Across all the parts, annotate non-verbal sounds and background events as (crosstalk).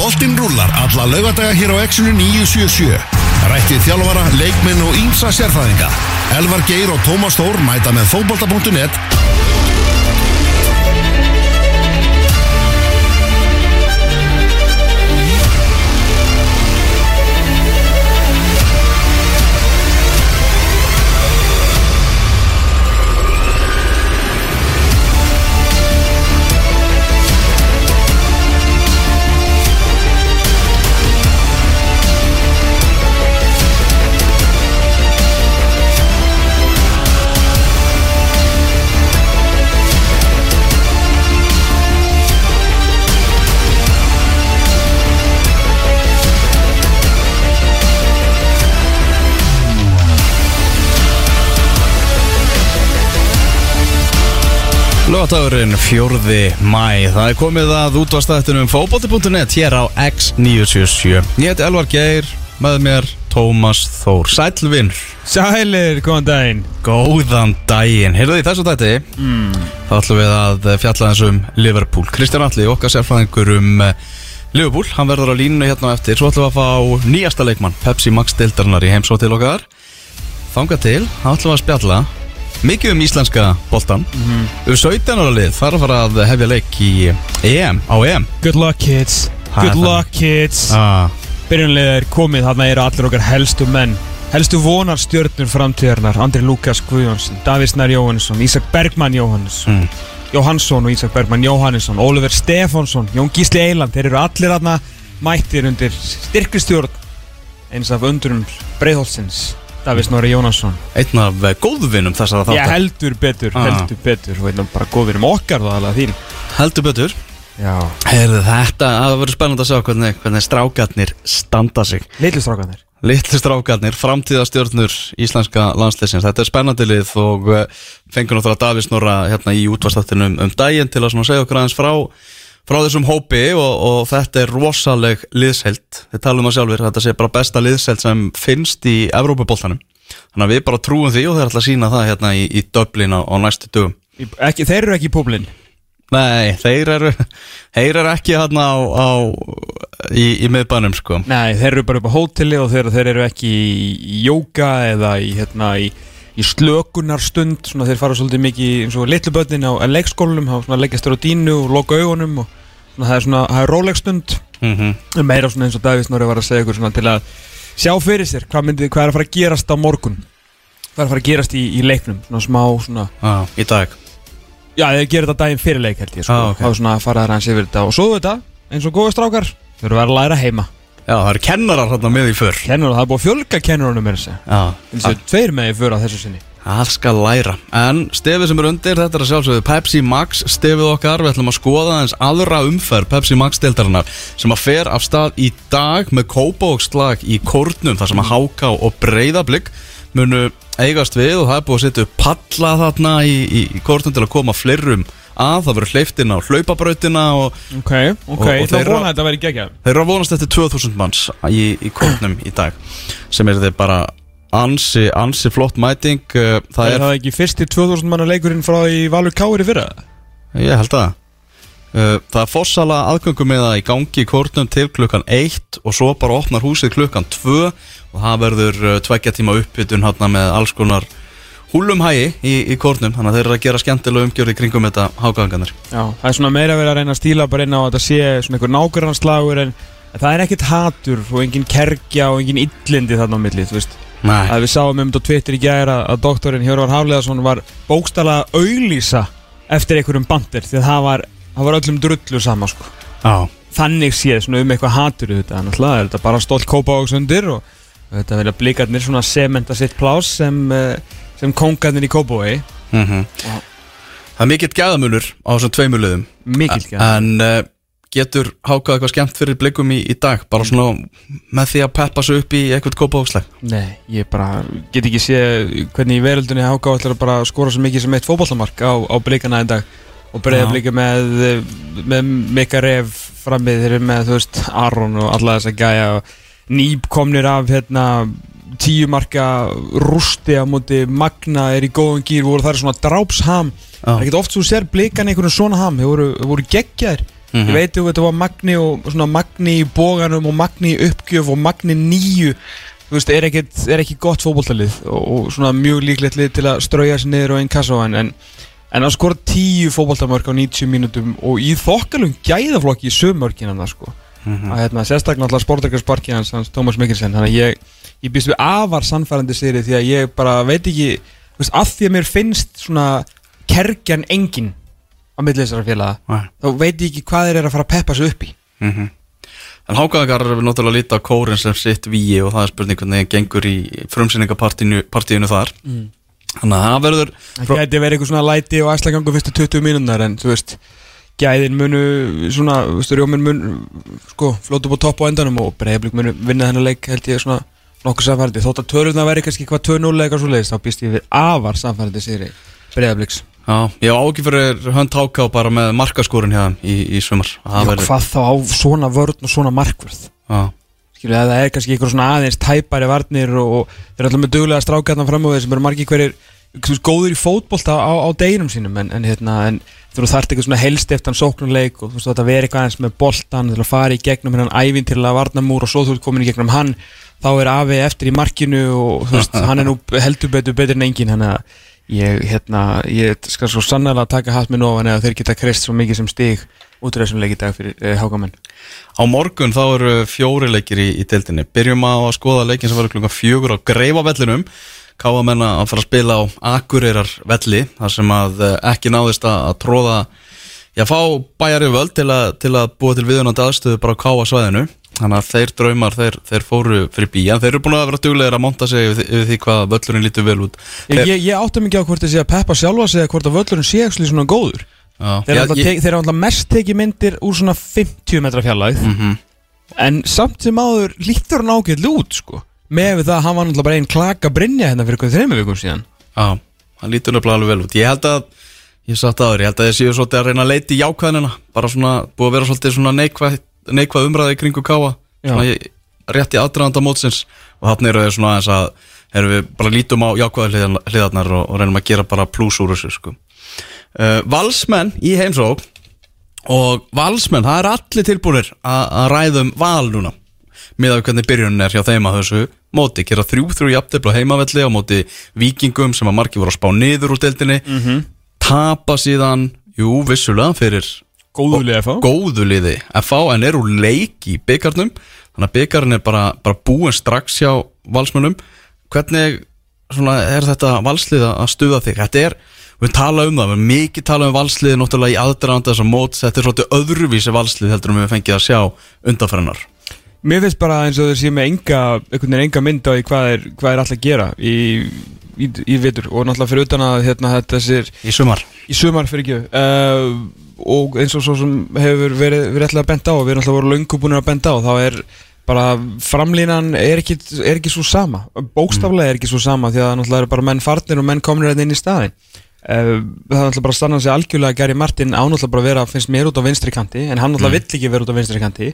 Boltinn rúlar alla laugadaga hér á Exxonu 977. Rættið þjálfara, leikminn og ímsa sérfæðinga. Elvar Geir og Tómas Þór mæta með fótbolta.net Lögatagurinn 4. mæ Það er komið að útvastættunum fókbóti.net hér á X977 Ég heiti Elvar Geir, með mér Tómas Þór. Sælvinn Sælir, góðan daginn. Góðan daginn. Heyrðu því þessu dæti mm. Þá ætlum við að fjalla þess um Liverpool. Kristján Alli, okkar sérfræðingur um eh, Liverpool, hann verður á línu hérna á eftir. Svo ætlum við að fá nýjasta leikmann Pepsi Max Dildarnar í heimsótt til okkar. Þanga til, þá ætlum við að spjalla Mikið um íslenska boltan mm -hmm. Um 17 ára lið þarf að fara að hefja leik í EM, á EM. Good luck kids. Ha, Good það- luck kids. Ah, Byrjunlega er komið, þarna eru allir okkar helstu menn. Helstu vonar stjörnur framtíðarnar Andri Lukas Guðjónsson, Davíð Snær Jóhannesson Ísak Bergmann Jóhannesson mm. Jóhannsson og Ísak Bergmann Jóhannesson Oliver Stefánsson, Jón Gísli Eiland Þeir eru allir þarna mættir undir styrkustjórn eins af undurum Breiðholtsins Davíð Snorri Jónasson. Einn af eh, góðvinum þessara þáttar heldur betur, Ah. heldur betur. Og einnig bara góðir um okkar þá alveg þín. Heldur betur. Heyrðu þetta, það verður spennandi að sjá hvernig, hvernig strákarnir standa sig. Litlu strákanir Litlu strákarnir, framtíðastjórnur íslenska landsleysins Þetta er spennandi lið og uh, fengur náttúrulega Davís Snorra hérna í útvastáttunum um, daginn til að segja okkur aðeins frá frá þessum hópi og, og þetta er rosaleg liðsheld. Þið talum að sjálfur, þetta sé bara besta liðsheld sem finnst í Evrópuboltanum Þannig að við bara trúum því og þeir ætla að sína það hérna í, í Dublin á, á næstu dögum. Ekki, Þeir eru ekki í públin Nei, þeir eru, (laughs) þeir eru ekki hérna á, á, í, í miðbænum sko. Nei, þeir eru bara upp á hóteli og þeir, þeir eru ekki í, jóka eða í, hérna, í, í slökunarstund. Svona þeir fara svolítið mikið eins og litlu börnin á leikskólanum, þá svona leggjast þeir á dínu og loka augunum og svona, það er svona, það er rólegstund mm meira svona eins og Davíð Snorri var að segja ykkur svona til að sjá fyrir sér hvað, myndi, hvað er að fara að gerast á morgun. Hvað er að fara að gerast í, í leiknum? Svona smá svona ah, Í dag. Já þeir gera þetta daginn fyrir leik held ég sko. Ah, ok. þá svona fara þær hans yfir þetta. Og svo þetta eins og góða strákar eru að læra heima. Já, það eru kennarar hérna með í för. Kennar það er búið að fjölga kennarunum með Já, finnst þau tveir með í för á þessu sinni það skal læra. En stefið sem er undir, þetta er að sjálfsögðu Pepsi Max stefið okkar. Við ætlum að skoða eins aðra umferð Pepsi Max deildarinnar Sem að fer af stað í dag með kópavókslag í kórnum Þar sem að háká og breyðablík munu eigast við og það er búið að setja upp palla þarna í, í, í kórnum til að koma fleirum að. Það verður hleyft inn á hlaupabrautina og ok, ok, Og- og þeirra- þetta Þeir eru að vonast eftir 2000 manns í, í kórnum í dag sem er þeir bara ansi, ansi flott mæting uh, það það er er, það ekki fyrsti 2000 manna leikurinn frá í Valur Káir í fyrra? Ég held að. Uh, það er fossala aðgöngum með það í gangi í kórnum til klukkan 1 og svo bara opnar húsið klukkan 2 og það verður uh, tveggja tíma uppbytun með alls konar húlumhægi í, í kórnum þannig að þeir eru að gera skemmtilega umgjörði kringum þetta háganganir já, það er svona meira verið að reyna að stíla bara inn á að þetta sé svona einhver nákvæmstlagur en en það er ekkert hatur og engin kerkja og engin illindi þarna á milli, þú veist Nei, að við sáum um þetta á Twitter í gæra að doktorinn Hjörvar Hafleðarsson var bókstala að auglýsa eftir einhverjum bandir því að það var, það var öllum drullu sama sko. á, þannig séð svona um eitthvað hatur þetta, en alltaf er þetta bara stolt kópavóks undir og þetta vilja blikarnir svona sementa sitt plás sem, eh, sem kongarnir í kópavogi. Mm Já. Það er mikill gæðamunur á þessum tveimur liðum. Mikil gæð En uh, getur hákað eitthvað skemmt fyrir blikum í, í dag? Bara svona með því að peppa sig upp í eitthvað kópavóksleg Nei, ég bara get ekki séð hvernig í veröldunni Háká ætlar að bara skora svo mikið sem eitt fótballamark á, á blikana í dag. Og breyða blika með, með Mika Ref framið þeir eru með, þú veist, Aron og alla þessa gæja og nýp komnir af hérna tíu marka rústi á móti Magna er í góðum gýr voru það svona drápsham. Það er ekkert oft svo sér blikan einhvern svona ham þeir voru, þeir voru geggjaðir ég veit þú þetta var magni og svona magni í bóganum og magni í uppgjöf og magni nýju. Þú veist, er, ekkit, er ekki gott fótboltalið og, og svona mjög líklegt lið til að strauja sér niður á einn kassa en, en, en að skora tíu fótboltamörk á 90 mínútum og í þokkalum gæðaflokki í sömörkina það sko. Að hérna, sérstaklega alltaf sportarkarsparki hans, hans Tómas Mikkelsen. Þannig að ég, ég býst við afar sannfærandi séri því að ég bara veit ekki þú veist, að því að mér finnst svona kergjan engin á milli þessara félaga þá veit ég ekki hvað þeir eru að fara að peppa sig upp í. En hákaðakar er náttúrulega að líta á kórin sem sitt víi og það er spurning hvernig það gengur í frumsýningapartíinu þar. Þannig að það verður það gæti verið eitthvað svona læti og æslagangu fyrstu 20 mínúndar en þú veist gæðin munu svona, þú veist, rjóminn mun sko, flóta upp á topp á endanum og breyðablík munu vinna þennan leik held ég svona nokkuð samfærandi, þótt að törðuna veri kannski hvað 2-0 eða eitthvað svo leiðist, þá býst ég við afar samfærandi sigri breyðablíks Já, ég á ákveð fyrir hönd háká bara með markaskórin hérna í, í Já, verður- hvað þá á svona vörn og svona markvörð? Já, Skilju, það er kannski eitthvað svona aðeins tæpari varnir og, þeir eru alltaf með duglega strákarnar fram á þeir sem eru margir hverjir þú góður í fótbolta á, á deginum sínum en, en, hérna, en þú þarft eitthvað svona helst eftir sóknuleik og þú veist þetta verið eitthvað aðeins með boltan til að fara í gegnum hennan ævin til að varnamúr og svo þú ert komin í gegnum hann þá er afi eftir í markinu og þú veist, (laughs) hann er nú heldur betur betur en engin hann að ég, hérna, ég skal svo sannlega taka hatt með ofan eða þeir geta krist svo mikið sem stig út úr þessum leik í dag fyrir eh, hákamenn Á morgun þá eru fjóri leikir í, í deildinni. Byrjum að skoða leikin sem verður klukkan fjögur á greifavellinum. Káamenn að fara að spila á Akureyrar velli þar sem að eh, ekki náðist að, tróða Já, fá bæjar í völd til, að- til að búa til viðunandi aðstöðu bara á káa svæðinu Þannig að þeir draumar, þeir, þeir fóru fyrir bíja Þeir eru búin að vera duglegir að monta sig yfir, yfir því hvað völlurinn lítur vel út. Ég, ég, ég átta mikið á hvort sé að peppa sjálfa sig eða hvort að völlurinn sé ekki svona góður. Já, Þeir eru alltaf, ég- alltaf mest tekið myndir úr svona 50 metra fjarlægð. Mhm. En samt sem áður lítur hann ágætt út sko. Með það að hann var náttúrulega bara einn klaka brinja hérna fyrir eitthvað þreymur vikum síðan. Já, hann lítur nefnilega alveg vel út. Ég held að, ég satt aður, ég held að ég séu svolítið að reyna að leita í jákvæðinina Bara svona, búið að vera svolítið svona neikvæð, neikvæð umræði kringu káa rétt í aðdraðanda mótsins. Og þannig eru svona aðeins að Erum við bara lítum á jákvæði hliðarnar og, og reynum að gera bara pluss úr þessu sko. uh, Valsmenn í heimsók Og valsmenn, það er allir tilbúinir að að ræða um val núna. Með að hvernig byrjunin er hjá þeim að þessu móti, gera þrjú þrjú jafntefla heimavelli á móti vikingum sem að margir voru að spá niður úr deildinni. Tapa síðan, jú, vissulega fyrir Góðulega fá. góðu liði FH en er úr leik í byggarnum þannig að byggarinn er bara, bara búin strax hjá valsmönnum. Hvernig svona, er þetta valslið að stuða þig? Þetta er, við tala um það, við mikið tala um valslið náttúrulega í aðdraðanda þess að móts. Þetta er svolítið öðruvísi valslið heldur um við fengið að sjá undanfæranar Mér finnst bara eins og þeir sé með enga, mynd á hvað er, hvað er alltaf að gera í, í, í vitur og náttúrulega fyrir utan að hérna, þetta sér í sumar. Í sumar fyrir ekki uh, og eins og svo sem hefur verið, verið alltaf benda á og við erum alltaf voru löngu búin að benda á þá er bara framlínan er ekki, er ekki svo sama. Bókstaflega er ekki svo sama því að náttúrulega eru bara menn farnir og menn komnir hérna inn í staðin uh, það er náttúrulega bara stannan sig algjörlega Gary Martin ánáttúrulega bara að vera, finnst mér út á vinstri kanti en hann náttúrulega vill ekki vera út á vinstri kanti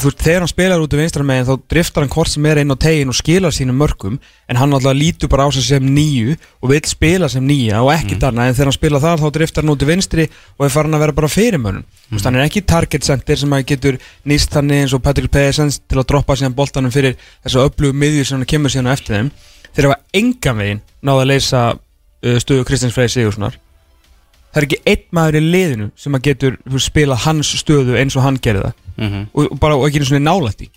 þú veist, þegar hann spilar út á vinstra megin þá driftar hann hvort sem er inn á tegin og skilar sínum mörgum en hann náttúrulega lítur bara á sig sem nýju og vil spila sem nýja og ekkert annað. En þegar hann spila þar þá driftar hann út í vinstri og er farin að vera bara fyrirmönnum. Mm. veist, hann er ekki target center sem að getur nýst hann eins og Patrick Pessens til að droppa síðan boltanum fyrir þessu öflugu miðjur sem hann kemur síðan eftir þeim. Þeir hafa engan veginn náða að leysa uh, stöðu Kristins Frey Sigurssonar það er ekki einn maður í liðinu sem að getur þú spilað hans stöðu eins og hann gerði það Mhm. og, og bara og ekki einu svona nálægt í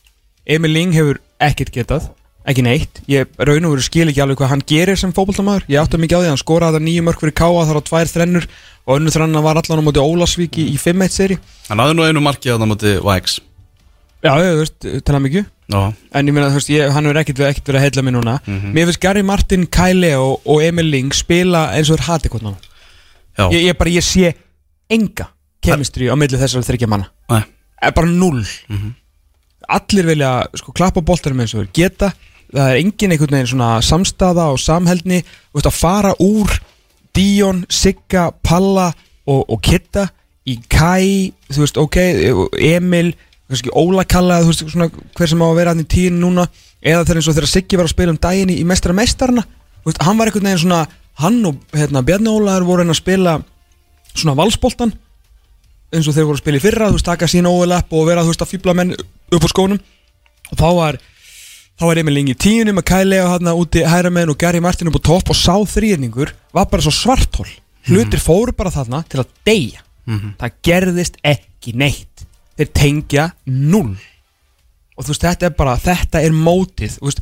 Emil Ling hefur ekkert getað ekki neitt, ég raun og veru skil ekki alveg hvað hann gerir sem fótboltamaður. Ég átti mikið á því, hann skoraði þetta nýju mörg fyrir Káa þar á tvær þrennur. Og önnu þrenna var allan á móti Ólasvík í, í 5-1 seri. Hann hafði nú einu marki á það móti Vax já, ég veist, tala mikið Já, en ég meina, þú veist, ég, hann hefur ekkert, ekkert verið að heilla mig núna. Mhm. mér finnst Gary Martin, Kyle Leo og Emil Ling spila eins og þeir hati já, ég, ég bara, ég sé enga kemistri á milli þessar þryggja manna. Nei. Er bara null Mhm. allir vilja sko klappa boltarum eins og geta. Það er engin einhvern veginn svona samstaða og samheldni. Þú veist að fara úr Dion, Sigga, Palla og, og Kitta í Kai þú veist ok, Emil kannski Óla Kalla, þú veist svona hver sem á að vera í tíðin núna. Eða þegar eins og þegar Siggi var að spila um daginn í, mestara mestarna þú veist, hann var einhvern veginn svona hann og hérna, Bjarni Ólaður voru að spila svona valsboltan eins og þeir voru að spila í fyrra þú veist, taka sín overlap og vera þú veist að fýbla menn upp á skónum. Og þá var þá var Emil Ingi í tíunum með Kælega hann úti hæra menn og Gary Martin upp á topp og sá þrýrningur var bara svo svartól hlutir fóru bara þarna til að deyja. Það gerðist ekki neitt. Þeir tengja null og þú veist þetta er bara þetta er mótið þú veist,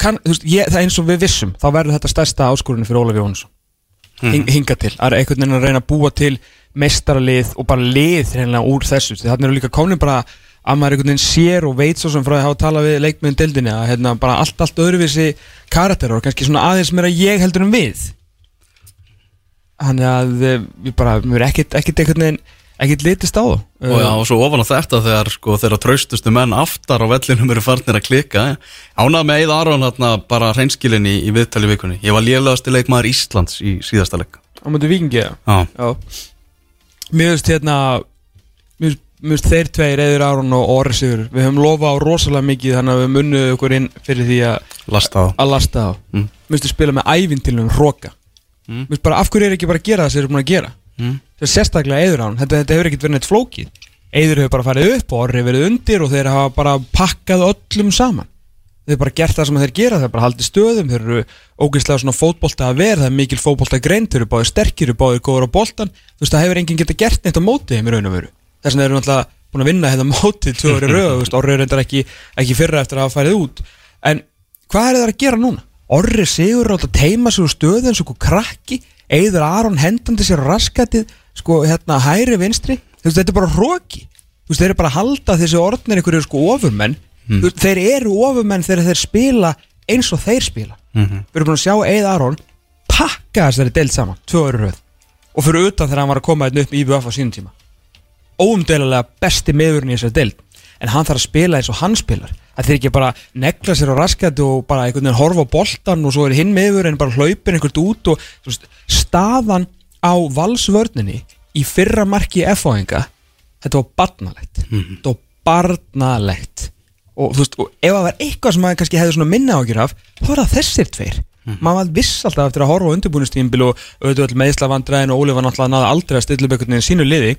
kann, þú veist ég, það er eins og við vissum þá verður þetta stærsta áskorunni fyrir Ólaf Jónsson hing, hinga til, að einhvern veginn að reyna að búa til mestaralið og bara lið reynilega úr þessu, þarna eru líka komin bara að maður einhvern veginn sér og veit svo sem frá að hafa talað við leikmiðin dildinni að hérna bara allt, allt öðruvísi karakter og kannski svona aðeins meira ég heldur en við. Þannig að eh, við bara, við erum ekkert, ekkert einhvern veginn ekkert litist á það Og já, og svo ofan á þetta þegar sko þeirra traustustu menn aftar á vellinum eru farnir að klikka Ánað með Eið Aron hérna bara hreinskilin í, í viðtali vikunni. Ég var lélegasti leikmaður Íslands í síðasta leik Mér finnst hérna Mér finnst- þeir tveir, Eður Aron og Orri Sigur Við höfum lofað á rosalega mikið Þannig að við munnuð okkur inn fyrir því að lasta á að lasta á Mm. Mér finnst spila með ævintilum hróka Mm. Mér finnst bara af hverju er ekki bara að gera það sem þeir eru búin að gera? Mm. Sérstaklega Eður Aron. Þetta, þetta hefur ekkert verið neitt flókið. Eður hefur bara farið upp og Orri verið undir Og þeir hafa bara pakkað öllum saman Þeir bara gert það sem þeir gera Þeir bara haldið stöðum Þeir eru ógeðslega svona fótbolta að er mikil fótbolta greint Þeir eru báðir sterkir, þeir eru báðir góður á boltan. Þú veist, það hefur enginn getað gert neitt á móti þeim í raun og veru. Þess vegna eru náttúrulega búin að vinna þetta mótið tvö veist, Orri er reyndar ekki, ekki fyrra eftir að hafa farið út. En hvað er það að gera núna? Orri sigur átt að teima sig úr stöðu eins og krakki Eður Aron hendandi sér raskatið sko, hérna, hæri vinstri. Þetta er bara hróki Þú veist, þeir eru bara að halda þessi orðnir einhverju sko ofurmenn mm. Þeir eru ofurmenn þegar þeir spila eins og þeir spila. Mhm. Við erum búin að sjá Eið Aron pakka þessari deild saman, tvö ári röð. Og fyrir utan þegar hann var að koma einn upp í IBF á sínum tíma. Óumdælulega besti meðurinn í þessari deild. En hann þarf að spila eins og hann spilar. Það þeir ekki bara negla sér á raskat og bara einhvern veginn horfa á boltan og svo er hinn meður en bara hlaupin einhvert út og veist, staðan á valsvörninni í fyrra marki F-áinga þetta var barnalegt. Þetta var barnalegt og þú veist, og ef það var eitthvað sem maður kannski hefði svona minna ágjur af þá er það þessir tveir. Maður var viss alltaf eftir að horfa á undirbúinustímbil og auðvitað öll meðslavandræðin og Óli var náttúrulega náða aldrei að stilla veginn sínu liði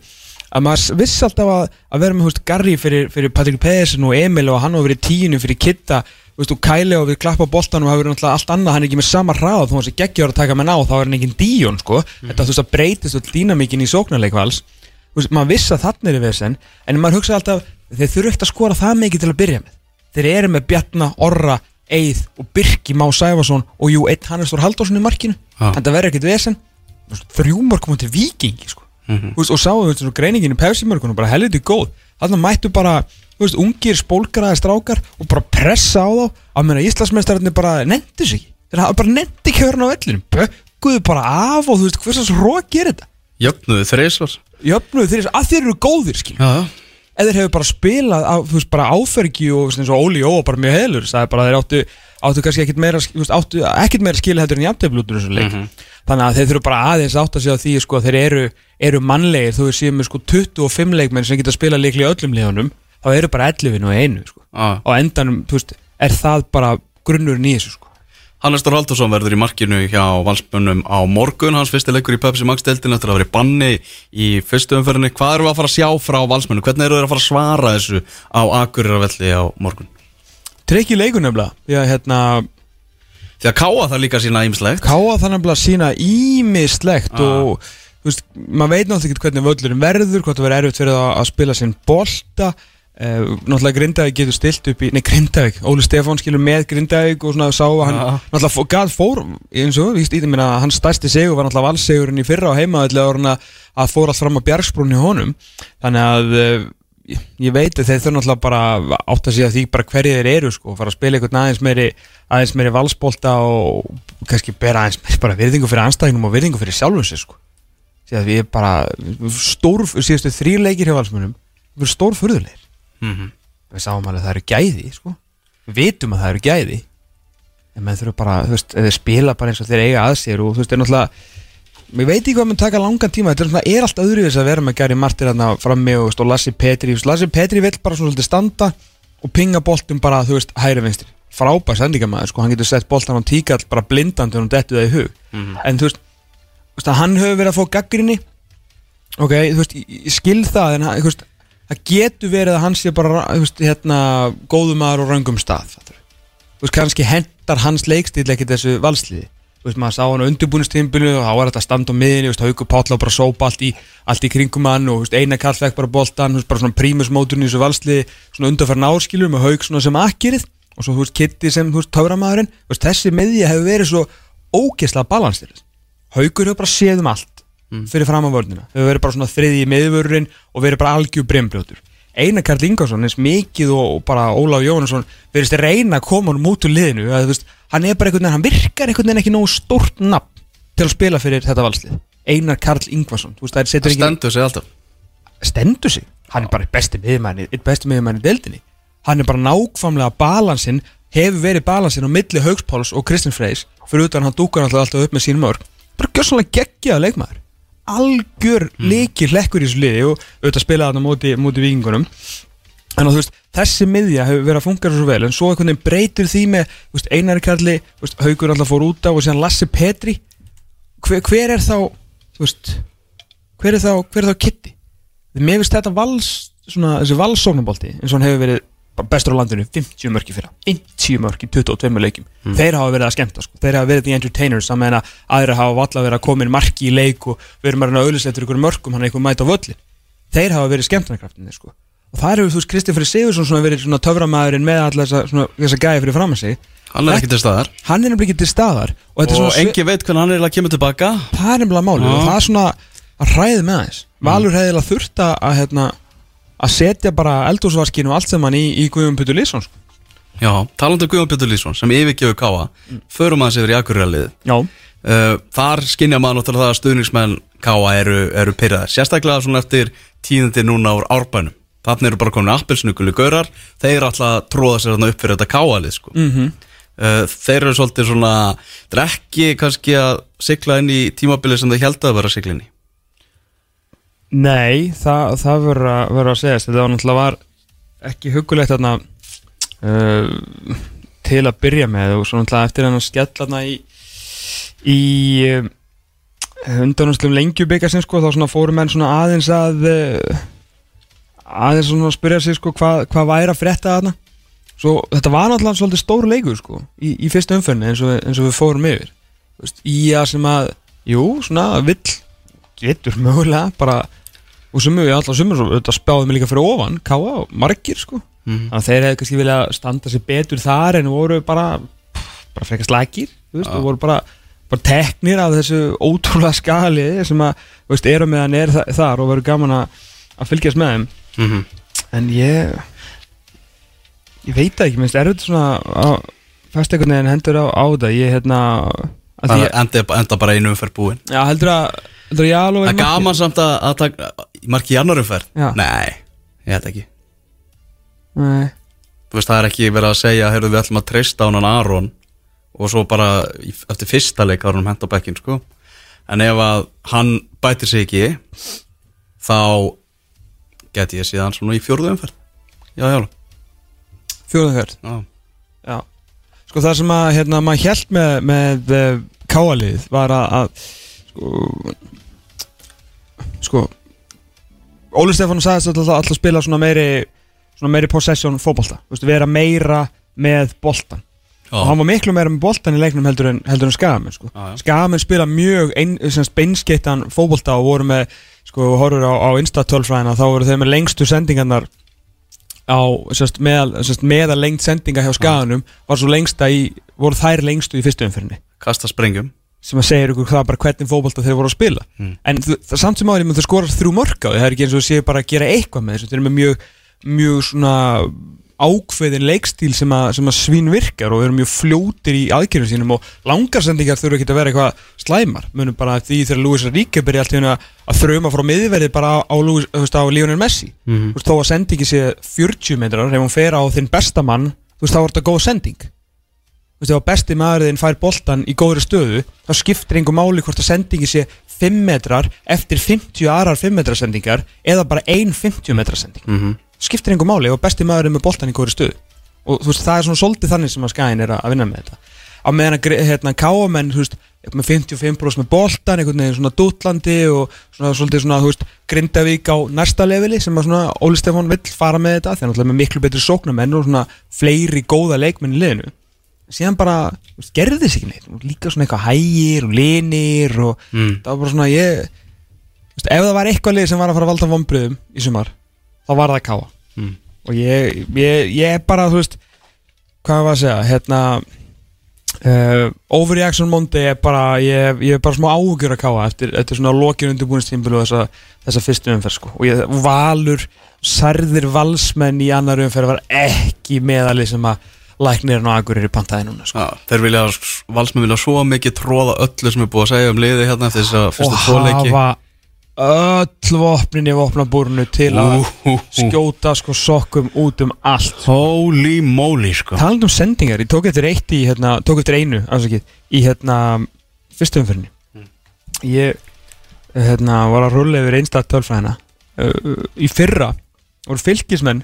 að maður viss alltaf að, að vera með húst, Garri fyrir, fyrir Patrik Pedersen og Emil og hann var verið tíinu fyrir Kitta veist, og Kæli og við klappa boltanum og það verið náttúrulega allt annað, hann er ekki með sama ráð þó hann sé geggjör að taka með ná, þá er hann engin díón sko. þetta þú veist að breytist öll dýnamíkin í sóknarleikvals veist, maður viss að þannig er vesen en maður hugsa alltaf, þeir þurfu ekkert að skora það mikið til að byrja með. Þeir eru með Bjarna, Orra, Eið og Birki Má Sæfarsson og jú, einn Hannes Þór Halldórsson í markinu. Já. en það verður ekkert vesen. Þrjúmar komið til vikingi sko. Mhm. Þú veist, og sáum við greiningin í pefsimörkunum bara helviti góð. Þannig mættu bara veist, ungir spólgraði strákar og bara pressa á þá. Að Íslandsmeistararnir bara nendi sig þeir hafa bara að vera á vellinum. Bögguðu bara af og þú veist hvers að rók er þetta? Jöfnuðu þreysvar jöfnuðu þeir að þeir eru góðir skil eða þeir hefur bara spilað á, þú veist, bara áfergi og veist, eins og Óli Jó bara mjög heilur það er bara þeir áttu, áttu kannski ekkit meira áttu ekkit meira skil heldur en jafnteflutur þessu leik þannig að þeir þurfa bara aðeins átt að segja því sko, að þeir eru, eru mannlegir þú veist, séum með sko 25 leikmenn sem geta spilað leikli í öllum leikunum þá eru bara 11 og einu sko. Já. og endanum, þú veist, er það bara grunnurinn í þessu sko. Hannes Þór Haldursson verður í markinu hjá valsbönnum á morgun, hans fyrsti leikur í Pepsi Max deildin eftir að vera í banni í fyrstu umferðinni. Hvað eru að fara að sjá frá valsbönnum? Hvernig eru þeir að fara að svara þessu á Akureyravelli á morgun? Trekki leikur nefnilega að hérna, Því að káa það líka sína ímslegt. káa það nefnilega sína ímislegt Ah. og þú veist, maður veit náttúrulega ekki hvernig völlurinn verður, hvort það verður erfitt fyrir það að spila sinn bolta Uh, náttúrulega Grindavík getur stilt upp í nei Grindavík, Óli Stefán skilur með Grindavík og svona sá að hann Já. náttúrulega gað fór eins og víst því minna hans stærsti segur var náttúrulega valsegurinn í fyrra á heimaðalli að að fór allt fram á bjargsbrunni honum. Þannig að uh, ég- ég veit að þeir þurfa náttúrulega bara að sig að því bara hverju þeir eru sko, fara að spila einhvern aðeins meiri aðeins meiri valsbolta og kannski bera aðeins meiri bara virðingu fyrir anstæðinum og virðingu fyrir sjálfum sér sko því að við Mm sáum alveg að það eru gæði sko. við vitum að það eru gæði. En menn þurfa bara, þú veist, þeir spila bara eins og þeir eiga að sér og þú veist, er náttúrulega ég veit ekki hvað mun taka langan tíma. Þetta er, er allt öðruvis að vera með Gary Martin þarna frammi og, og Lassi Petri. Lassi Petri vill bara svona svolítið standa og pinga boltum bara, þú veist, hæri vinstri. Frábær sendingamæður, sko, hann getur sett boltan á tíkall bara blindandi og hann dettu það í hug. En þú veist, þú veist hann hefur verið að fá gaggrinni Ok, þú veist, ég, skil það en þú veist, það getur verið að hann sé bara veist, hérna, góðum maður og röngum stað veist, kannski hendar hans leikstíl ekki þessu valsliði. Veist, maður sá hann á undirbúinustímbinu og þá var þetta að standa á miðinni, Haukur Páll á bara sópa allt í, allt í kringum hann og Karl fekk bara veist, bara svona prímusmóturinn í þessu valsliði, svona undarfærin áskilur með Hauk svona sem akkirið og svo, þú veist, Kitty sem, þú veist, veist, þessi miðja hefur verið svo ógeðslega balanstil Haukur hefur bara séð um allt fyrir fram á vörnina. Hefur verið bara svona þriði í miðvörurinn og verið bara algjör brembrjótur Einar Karl Ingarsson eins mikið og, og bara Ólaf Jónasson verðist að reyna að koma hann út úr liðinu að, þú veist, hann er bara einhvern veginn, hann virkar einhvern veginn ekki nógu stórt nafn til að spila fyrir þetta valslið. Einar Karl Ingvarsson þú veist, það setur Það ekki stendur sig alltaf. Stendur sig? Hann er bara besti miðjumann í besti miðjumann í deildinni. Hann er bara nákvæmlega balansinn hefur verið balansinn á milli Haugspáls og Kristinn Freys fyrir utan hann dúkar alltaf alltaf upp með sín mörg bara gjössanlega geggjaða leikmaður algjör leikir hlekkur í þessu liði og auðvitað spilaði á móti, móti vikingunum en þú veist, þessi miðja hefur verið að funka svo vel en svo einhvern veginn breytir því með veist, Einari Karli, veist, Haugur alltaf fór út á og síðan Lassi Petri. Hver, hver er þá veist, hver er þá, hver er þá Kitty mér finnst þetta vals svona, þessi valsóknabolti eins og hann hefur verið bestur á landinu 50 mörki fyrra. 50 mörki, 22 leikjum. Þeir hafa verið að skemmta sko. þeir hafa verið the entertainers. Að aðra hafa valla verið að koma inn marki í leik og verið maður að auðvitað eftir ykkur mörkum hann er eitthvað mæta á völlin þeir hafa verið skemmtanakraftinni sko. og það hefur þú veist Kristoffer Sigursson svona verið svona töframæðurinn með alla þessa, svona, þessa gæði fyrir fram að sig. Hann er ekki til staðar. hann er ekki til staðar. Og Og svona engi veit hvernig hann er að kemur að að, að, að setja bara eldúsvaskinu og allt sem hann í, í Guðjum Putur Lýsson sko. Já, talandi um Guðjón Pétur Lýsson sem yfirgefur Káa Förum aðeins yfir í Akureyriðið Já, uh, Þar skinja maður náttúrulega það að stuðningsmenn Káa eru, eru pyrraðir Sérstaklega svona eftir tíðindi núna úr árbænum Þannig eru bara komin appelsnuguli gaurar Þeir alltaf að tróða sér upp fyrir þetta Káalið sko. Mhm. uh, Þeir eru svolítið svona Þetta er ekki kannski að sigla inn í tímabilið sem þeir held að vera að sigla inn í nei, það, það verður að, segja þetta var náttúrulega ekki hugulegt þarna uh, til að byrja með. Og svo náttúrulega eftir hann að skella í í uh, undanúslum lengjubikarsinn sko, þá svona fóru menn svona aðeins að uh, aðeins að spyrja sig sko hvað, hvað væri að frétta þarna. Svo þetta var náttúrulega svolítið stór leikur sko í, í fyrsta umförni eins og, eins og við fórum yfir. Þú veist, í að sem að jú, svona vill getur mögulega bara og sumu, ég alltaf sumur þetta spjáðum líka fyrir ofan, káa og margir sko Mhm. þannig að þeir hefði kannski vilja standa sér betur þar en voru bara bara veist, Já. og voru bara bara teknir af þessu ótrúlega skali sem að, veist, eru meðan er þa þar og verður gaman að að fylgjast með þeim mm -hmm. en ég ég veit það ekki, minnst er þetta svona að fæst einhvern veginn hendur á, á þetta ég hérna því, enda, enda bara einu umferð búin já, heldur að Jaló Það er gaman samt að, að taka Marki í annar umferð. Já. Nei, ég held ekki. Nei, Þú veist, það er ekki verið að segja Heyrðu, við ætlum að treysta á hann Aron Og svo bara í- eftir fyrsta leik var hann hent á bekkin, sko. En ef að hann bætir sig ekki Þá Geti ég síðan svona í fjórðu umferð. Já, já, fjóðanferð já. Já, sko það sem að hérna, maður held með, með uh, káalið var að, að sko, sko Óli Stefán sagðist alltaf að spila svona meiri svona meiri possession veist, vera meira með boltan og hann var miklu meira með boltan í leiknum heldur en, heldur en Skagamenn sko. Já, já. Skagamenn spila mjög beinskittan fótbolta og voru með sko, horfur á, á Insta-tölfræðina þá voru þeir með lengstu sendingarnar á semst, meðal, semst, meðal lengt sendinga hjá Skaganum var svo lengsta í, voru þær lengstu í fyrstu umfyrinni Kasta sprengjum sem að segja ykkur það bara hvernig fótbolta þeir voru að spila. Mm. en það, samt sem áður þeir skorast þrjú mörk á því. Það er ekki eins og þeir séu bara að gera eitthvað með þessu. Þeir eru með mjög, mjög svona ákveðin leikstíl sem að, sem að svín virkar og eru mjög fljótir í aðgerðum sínum og langarsendingar þurfa ekki að vera eitthvað slæmar. Munum bara því þegar Luis Ríke byrja allt í hennu að þrauma frá miðverði bara á, þú veist, á Lionel Messi. Mhm. þú veist, þó að sendingi sé 40 metrar ef hún fer á þinn besta mann þú veist, þá er þetta góð sending þú veist, ef að besti maðurinn fær boltan í góðri stöðu þá skiptir einhver máli hvort að sendingi sé 5 metrar eftir 50 aðrar 5 metra sendingar eða bara ein 50 metra sending. Mm skiptir einhver máli ef að besti maðurinn með boltan í góðri stöðu. Og þú veist, það er svona svolítið þannig sem að skæðin er að að vinna með þetta. Á meðan að hérna, káamenn þú veist, með 55% með boltan, einhvern veginn svona dútlandi og svona svolítið svona, þú veist, Grindavík á næsta leveli sem að svona Óli Stefán vill fara með þetta, þegar náttúrulega með miklu betri sóknamenn og svona fleiri góða leikmenn í liðinu. Síðan bara, gerði sig ekki neitt, líka svona eitthvað hægir og linir og Mm. það var bara svona, ég, veist, ef það var eitthvað lið sem var að fara að valda vombriðum í sumar, þá var það káa Mm. og ég, ég, ég bara, þú veist hvað var að segja, hérna uh, overreaction Monday er bara, ég, ég er bara smá áhugjur að káa eftir, eftir svona lokinu undirbúinistímbilu og þessa, þessa fyrstu umferð sko. og ég, valur, særðir valsmenn í annar umferð var ekki meðalið sem að læknirinn og agurir í pantaði núna sko. Já, þeir vilja, valsmenn vilja svo mikið tróða öllu sem er búið að segja um liði hérna eftir þess að og fyrstu tvoleiki hafa öll vopnin í vopnabúrunu til að Úhúhú. skjóta sko sokkum út um allt. Holy moly sko. Talandi um sendingar, ég tók eftir eitt í hérna, tók eftir einu, afsakið, í hérna fyrstu umfyrinni ég hérna var að rulla yfir einstætt tölfræðina. Uh, í fyrra voru fylgismenn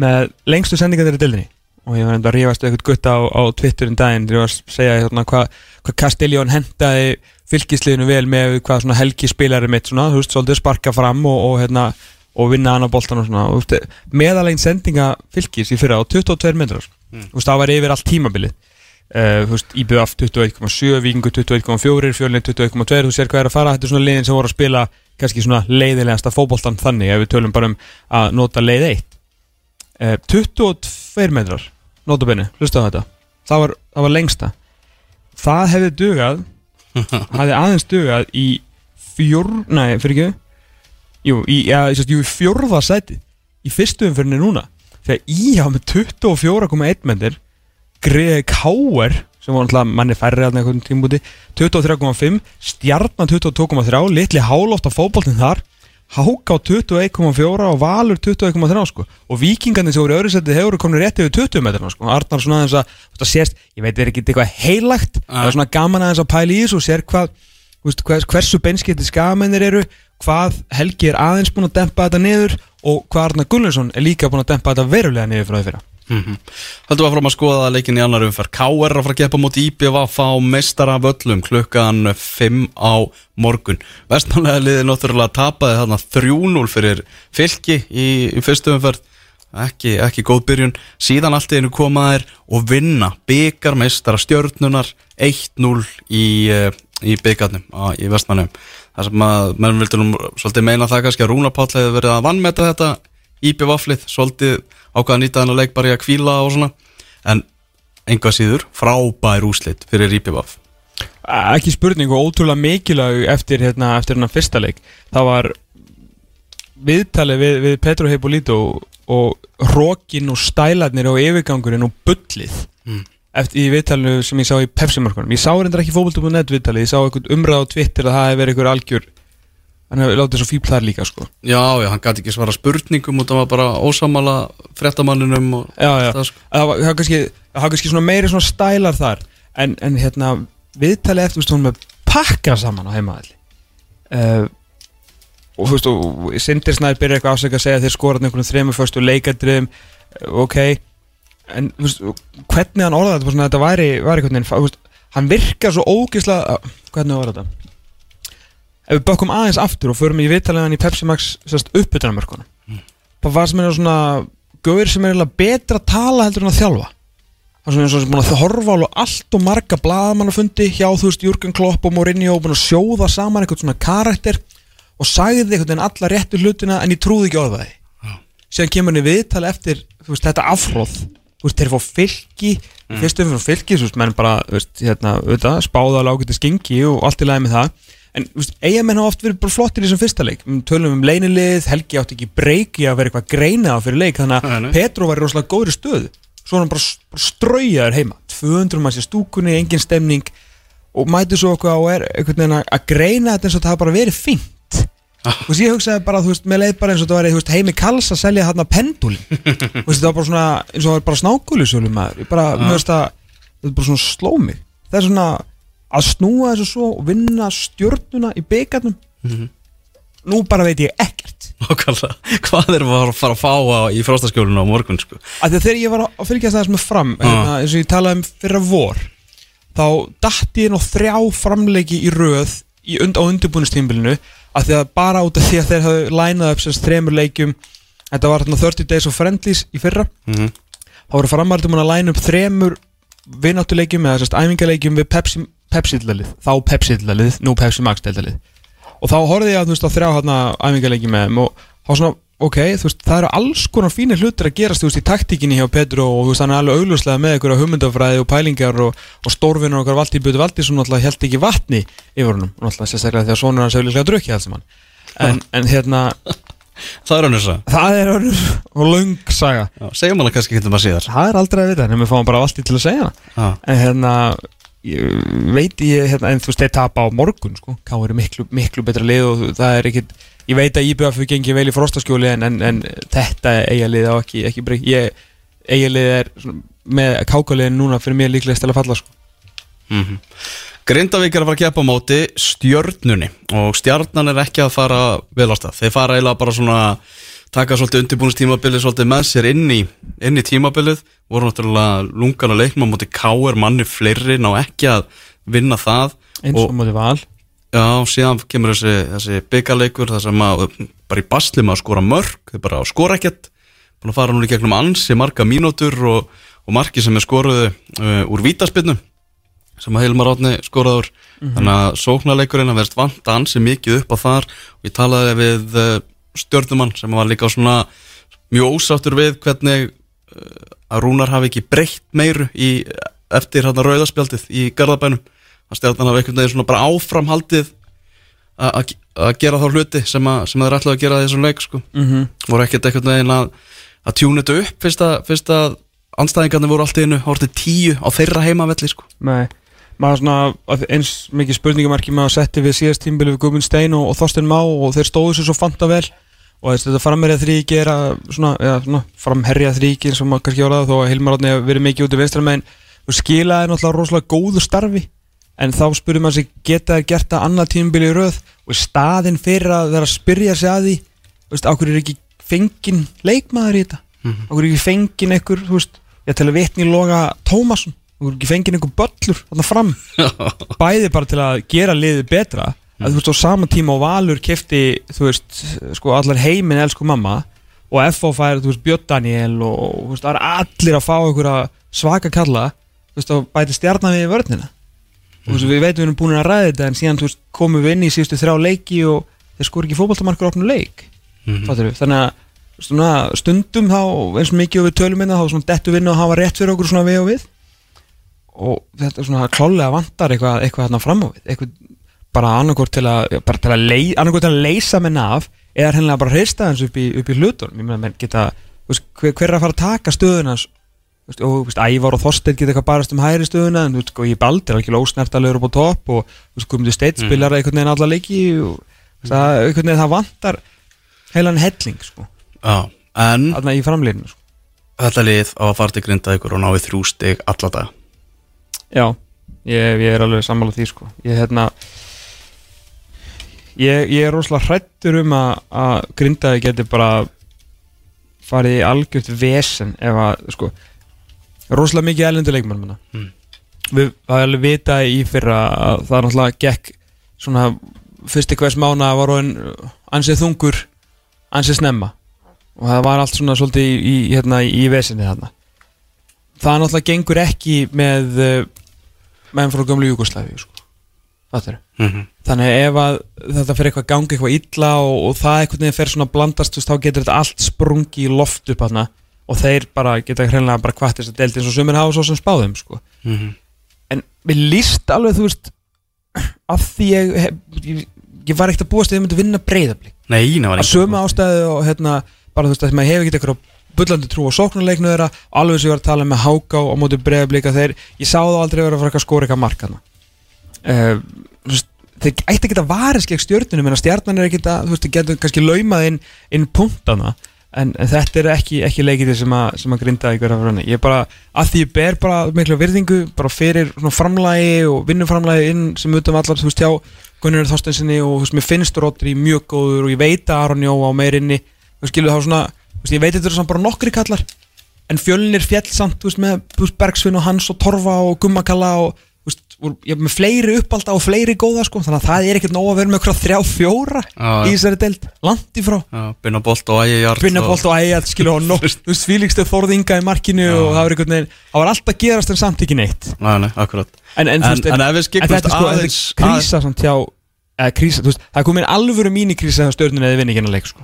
með lengstu sendingar þeirra dildinni og ég var enda að rífast eitthvað gutta á, á Twitter um daginn. Þegar ég var að segja hérna hvað hva Castelljón hendaði fylgisliðinu vel með hvað svona helgi spilari mitt svona, þú veist, svolítið sparka fram og, og hérna og vinna hann á boltan og svona og, meðalegin sendinga fylgis í fyrra á 22 metrar. Mm. þú veist, það var yfir allt tímabilið. Uh, þú veist, IBF 21,7 Víkingu 21,4, Fjölin 21,2 þú sér hvað er að fara, þetta er svona liðin sem voru að spila kannski svona leiðilegasta fótboltan þannig ef við tölum bara um að nota leið 1 uh, 22 metrar notabenni, hlusta á þetta. Það var, það var lengsta. Það hefði dugað (laughs) hafði aðeins dugað í fjór, nei, fyrir ekki jú, í, ja, ég sést, jú, í fjórða sæti í fyrstu umfyrinni núna. Þegar íhá með 24,1 metr Greði Káer sem var alltaf manni færri að einhvern tímbúti 23,5, Stjarnan 22,3 litli hálóft á fótboltin þar Háka á 21,4 og Valur 21,3 sko. Og vikingarnir sem voru í öðru seti hefur komin rétt yfir 20 metrana sko. Arnar svona aðeins að þetta sést, ég veit er ekki eitthvað heilagt? Það er svona gaman aðeins að pæla í þessu og sér hvað, veist, hvers, hversu beinskipti skamennir eru hvað Helgi er aðeins búin að dempa þetta niður og hvað Arnar Gullarsson er líka búin að dempa þetta verulega niður frá því fyrra Haldum við fram að skoða leikin í annar umferð. K.R. að fara að gefa móti IPVF á meistara völlum klukkan 5 á morgun. Vestmanlega liði náttúrulega tapaði þarna 3-0 fyrir fylki í, í fyrstu umferð. Ekki, ekki góð byrjun. Síðan allt einu komaðir og vinna byggar meistara stjörnunar 1-0 í, eh, í byggarnum í Vestmanlega það sem að menn vildi nú svolítið meina það kannski að Rúna Páll hefði verið að vannmeta þetta IPVF-lið svolítið ákvaða að nýta þennan leik bara í að kvíla og svona. En einhvað síður frábær úslit fyrir IPVF ekki spurning og ótrúlega mikilvæg eftir hérna, eftir hérna fyrsta leik. Það var viðtalið við, við Petro Heibolito og hrókin og stælarnir og yfirgangurinn og bullið Mm. eftir í viðtalinu sem ég sá í Pepsi-markunum ég sá reyndar ekki fókbaltum.net viðtalið ég sá einhvern umræð á Twitter að það hefði verið einhver algjör hann hefði látið svo fíbl þar líka sko. Já, já, hann gæti ekki svara spurningum og það var bara ósamala fréttamanninum og já, já. það sko. Það var kannski, kannski svona meiri svona stælar þar. En, en hérna viðtalið eftir veist hún með pakka saman á heimaðalli uh, og þú veist og Sindir Snær byrjar eitthvað ásækja að segja þeir skoraði einhvern þremur förstu leikadriðum uh, ok. En veist hvernig hann orðaði þetta þetta væri, væri veist, hann virkar svo ógislega uh, hvernig var þetta ef við bökkum aðeins aftur og förum í viðtalið hann í Pepsi Max uppbytunarmörkunum það var sem er svona gauðir sem er betra að tala heldur en að þjálfa? Það er svona eins og sem búin að horfa alveg allt og marga blaðamannafundi hjá þú veist Jürgen Klopp og Mourinho og búin að sjóða saman eitthvað svona karakter og sagði einhvern veginn alla réttu hlutina en ég trúði ekki orðaði síðan kemur henni viðtal eftir veist, þetta afhróð þú veist, þeir fá fylki mm. fyrstu fyrir fylki, þú veist, menn bara veist, hérna, auðvitað, spáða lágætti skingi og allt í lagi með það en þú veist, eigamenn hafa oft verið bara flottir í þessum fyrsta leik. Tölum um leinilið, Helgi átti ekki breyki að vera eitthvað greina á fyrir leik þannig að nei. Petro var í rosalega góðri stöðu. Svo var hann bara, bara straujaður heima. 200 manns í stúkunni, engin stemning. Og mæti svo okkur og er að- greina þetta eins og það hafa bara verið fínt. Og svo ég hugsaði bara, þú veist, með leið bara eins og það þú veist, heimi kalls að selja þarna pendulin (laughs) þú veist, það var bara svona, eins og það var bara snákulisölu maður, ég bara, mér veist að þetta er bara svona sló mig það er svona að snúa þessu svo og vinna stjörnuna í byggarnum nú bara veit ég ekkert. Nákvæmlega, hvað er að fara að fá á, í fróstaskjólinu á morgun sko? Þegar ég var að fylgja það sem er fram hérna, eins og ég talaði um fyrra vor þá datt ég nú þrjá framleiki í röð í und á undirbúinustímbilinu að því að bara út af því að þeir hafðu lænað upp semst þremur leikjum þetta var þarna 30 Days of Friendlies í fyrra Mhm. þá voru framartum að læna upp þremur vináttuleikjum eða semst æfingaleikjum við Pepsi, Pepsi-dlalið þá Pepsi-dlalið, nú Pepsi Max-dlalið og þá horfði ég að þú veist á þrjá hérna æfingaleiki með þeim og þá svona ok, þú veist, það eru alls konar fínir hlutir að gerast, þú veist, í taktíkinni hjá Petru og þú veist, hann er alveg augljóslega með einhverja hugmyndafræði og pælingar og, og stórvinur okkar Valtí Bötu Valtísson náttúrulega held ekki vatni yfir honum, og náttúrulega sérstaklega þegar sonur hans hefur líklega drukkið alls saman. En, en hérna, (laughs) Það er önnur það það er önnur og löng saga. Segjum hana kannski getur maður síðar. Það er aldrei að vita, en við fáum bara Valtí til að segja hana. Já. en hérna ég veit ég, hérna, en þú veist, þeir tapa á morgun sko, Ká eru miklu, miklu betra lið og það er ekkit, ég veit að IBF gengið vel í frostaskjóli en, en, en þetta eigalið á ekki, ekki breyk ég, eigalið er svona, með kákaliðin núna fyrir mér líklegast til að falla sko. mm Grindavík er að fara að keppa á móti stjörnunni og stjarnan er ekki að fara vel á stað. Þeir fara eiginlega bara svona taka svolítið undirbúinistímabilið svolítið með sér inn í, inn í tímabilið. Voru náttúrulega lungan að leikma á móti káir manni fleiri ná ekki að vinna það. Eins og, móti val. Já, síðan kemur þessi, þessi byggaleikur þar sem að bara í basli að skora mörg þau bara skora ekkert. Að fara núna í gegnum ansi marga mínútur og, og margi sem er skoruðu uh, úr vítaspinnu sem að Hilmar Átni skoraður. Þannig að sóknarleikurinn að verðist vanta ansi mikið upp á þar. Og ég talaði við uh, stjórnumann sem var líka svona mjög ósáttur við hvernig uh, að Rúnar hafi ekki breytt meiru í, eftir hérna rauðaspjaldið í Garðabænum að stjórnan hafi einhvern veginn svona bara áframhaldið að- gera þá hluti sem, að, sem þeir ætlaðu að gera þessum leik sko. mm -hmm. voru ekkert einhvern veginn að, að tjúna þetta upp fyrst að, að anstæðingarnir voru allt í einu hortið tíu á þeirra heimavelli sko. Nei, maður svona að eins mikið spurningamarki maður setti við síðast tímbili við Guðmund Stein og, og Þorstein Má og þeir stóðu sér svo fanta vel. Og þess, þetta framherja þríki er að svona, ja, svona framherja þríki sem maður kannski orðað þó að Hilmar Átni hefur verið mikið út í vinstra megin. Og skilaði náttúrulega rosalega góðu starfi. En þá spurði maður sig geta þær gert það annað tímbili í röð? Og í staðinn fyrir að vera að spyrja sig að því veist, ákveður er ekki fengin leikmaður í þetta? Mhm. ákveður er ekki fengin einhver, þú veist ég til að vitni loga Tómasson er ekki fengin einhver böllur þarna fram. (laughs) Bæði bara til að gera liðið betra. Að þú veist á sama tíma og Valur kefti þú veist, sko allar heiminn elsku mamma og FO fær, þú veist, Björn Daniel og þú veist, allir að fá einhverja svaka kalla, þú veist, þá bæti stjarnan við í vörnina. Og þú veist, við veitum við erum búin að ræða þetta en síðan, þú veist, komum við inn í síðustu þrjá leiki og þeir skor ekki fótballtamarkur opnum leik. Fattur við, þannig að svona, stundum þá, eins og mikið og við tölum minna, þá svona dettu vinna og hafa rétt fyrir okkur svona við og við og þetta er svona klálega vantar eitthvað, eitthvað hérna fram á við eitthvað bara annarkort til að, bara til að, ley, annarkort til að leysa menn af eða hennilega bara hrista hans upp í, upp í hlutunum. Ég meina menn geta, þú veist, hver, hver er að fara að taka stöðuna hans? Þú veist, og þú veist, Ævar og Þorstein geta eitthvað barast um hægri stöðuna en sko, ég baldi er alveg ósnertalegur upp á topp og komið steitt spilar einhvern veginn alla leiki og það, einhvern veginn það vantar heilan helling sko, Já, en þarna í framlýrinu sko. þetta lið á að fara til Grindavíkur og ná í þrjú stig alla dag Já, ég, ég er alveg sammála því sko. ég, hérna, ég, ég er rosalega hrættur um að, að grindaði geti bara farið í algjört vesen ef að, sko rosalega mikið elendur leikmann. Mm. við er alveg vita í fyrra að það er náttúrulega gekk svona fyrsti hvers mána var hann ansið þungur ansið snemma og það var allt svona svolítið í, í, hérna, í vesinni þarna það náttúrulega gengur ekki með uh, menn frá gömlu Júgoslavi sko. Mm -hmm. þannig ef að þetta fer eitthvað gangi eitthvað illa og, og það einhvern veginn fer svona að blandast veist, þá getur þetta allt sprungi í loft upp hana og þeir bara geta hreinlega bara kvart þess að delta eins og sumir hafa svo sem spáðum sko. en við líst alveg þú veist af því ég, ég, ég var ekkert að búast að ég myndi vinna var að sömu ástæðu og hérna bara þú veist að maður hefur ekki eitthvað bullandi trú á sóknarleiknu þeirra. Alveg sem ég var að tala með Háká á móti breyðablika þeir, ég sá þá aldrei vera að fara að skóra eitthvað mark hana uh, veist, þeir ætti ekki að varis gegn stjórnunum en að stjarnan er ekki að þú veist, þeir getur kannski laumað inn, inn punktana en, þetta er ekki, ekki leikið sem sem að grinda ykkur af rönni ég er bara, að því ég ber bara miklu virðingu bara fyrir framlægi og vinnuframlægi inn sem utan allar þú veist hjá Gunnar Þorstensinni og þú veist, mér finnst Rodri mjög góður og ég veit að Aron Jó á meirinni þú veist, skilur þá svona veist, ég veit þetta eru samt bara nokkri kallar en fjölnir fjall samt þú veist, með Bergsvinn og Hans og Torfa og Gummakalla og veist, voru, ég, með fleiri uppalda og fleiri góða sko, þannig að það er ekkert nóg að vera með okkur þrjá fjóra Já, í þessari deild, langt í frá. Já, Binna Bolt og Ægi Jarl Binnabolt og ægjað, skilur og (laughs) nótt þú veist, fílíkstu þorðinga í markinu og það var einhvern veginn, það var alltaf gerast en samt ekki neitt. Nei, nei, akkurat. En, en, En- en ef við er sko, aðeins- krísa þú veist, það er komin alvöru mínikrísa hjá stjórnuna eða vinni ekki hennar leik sko.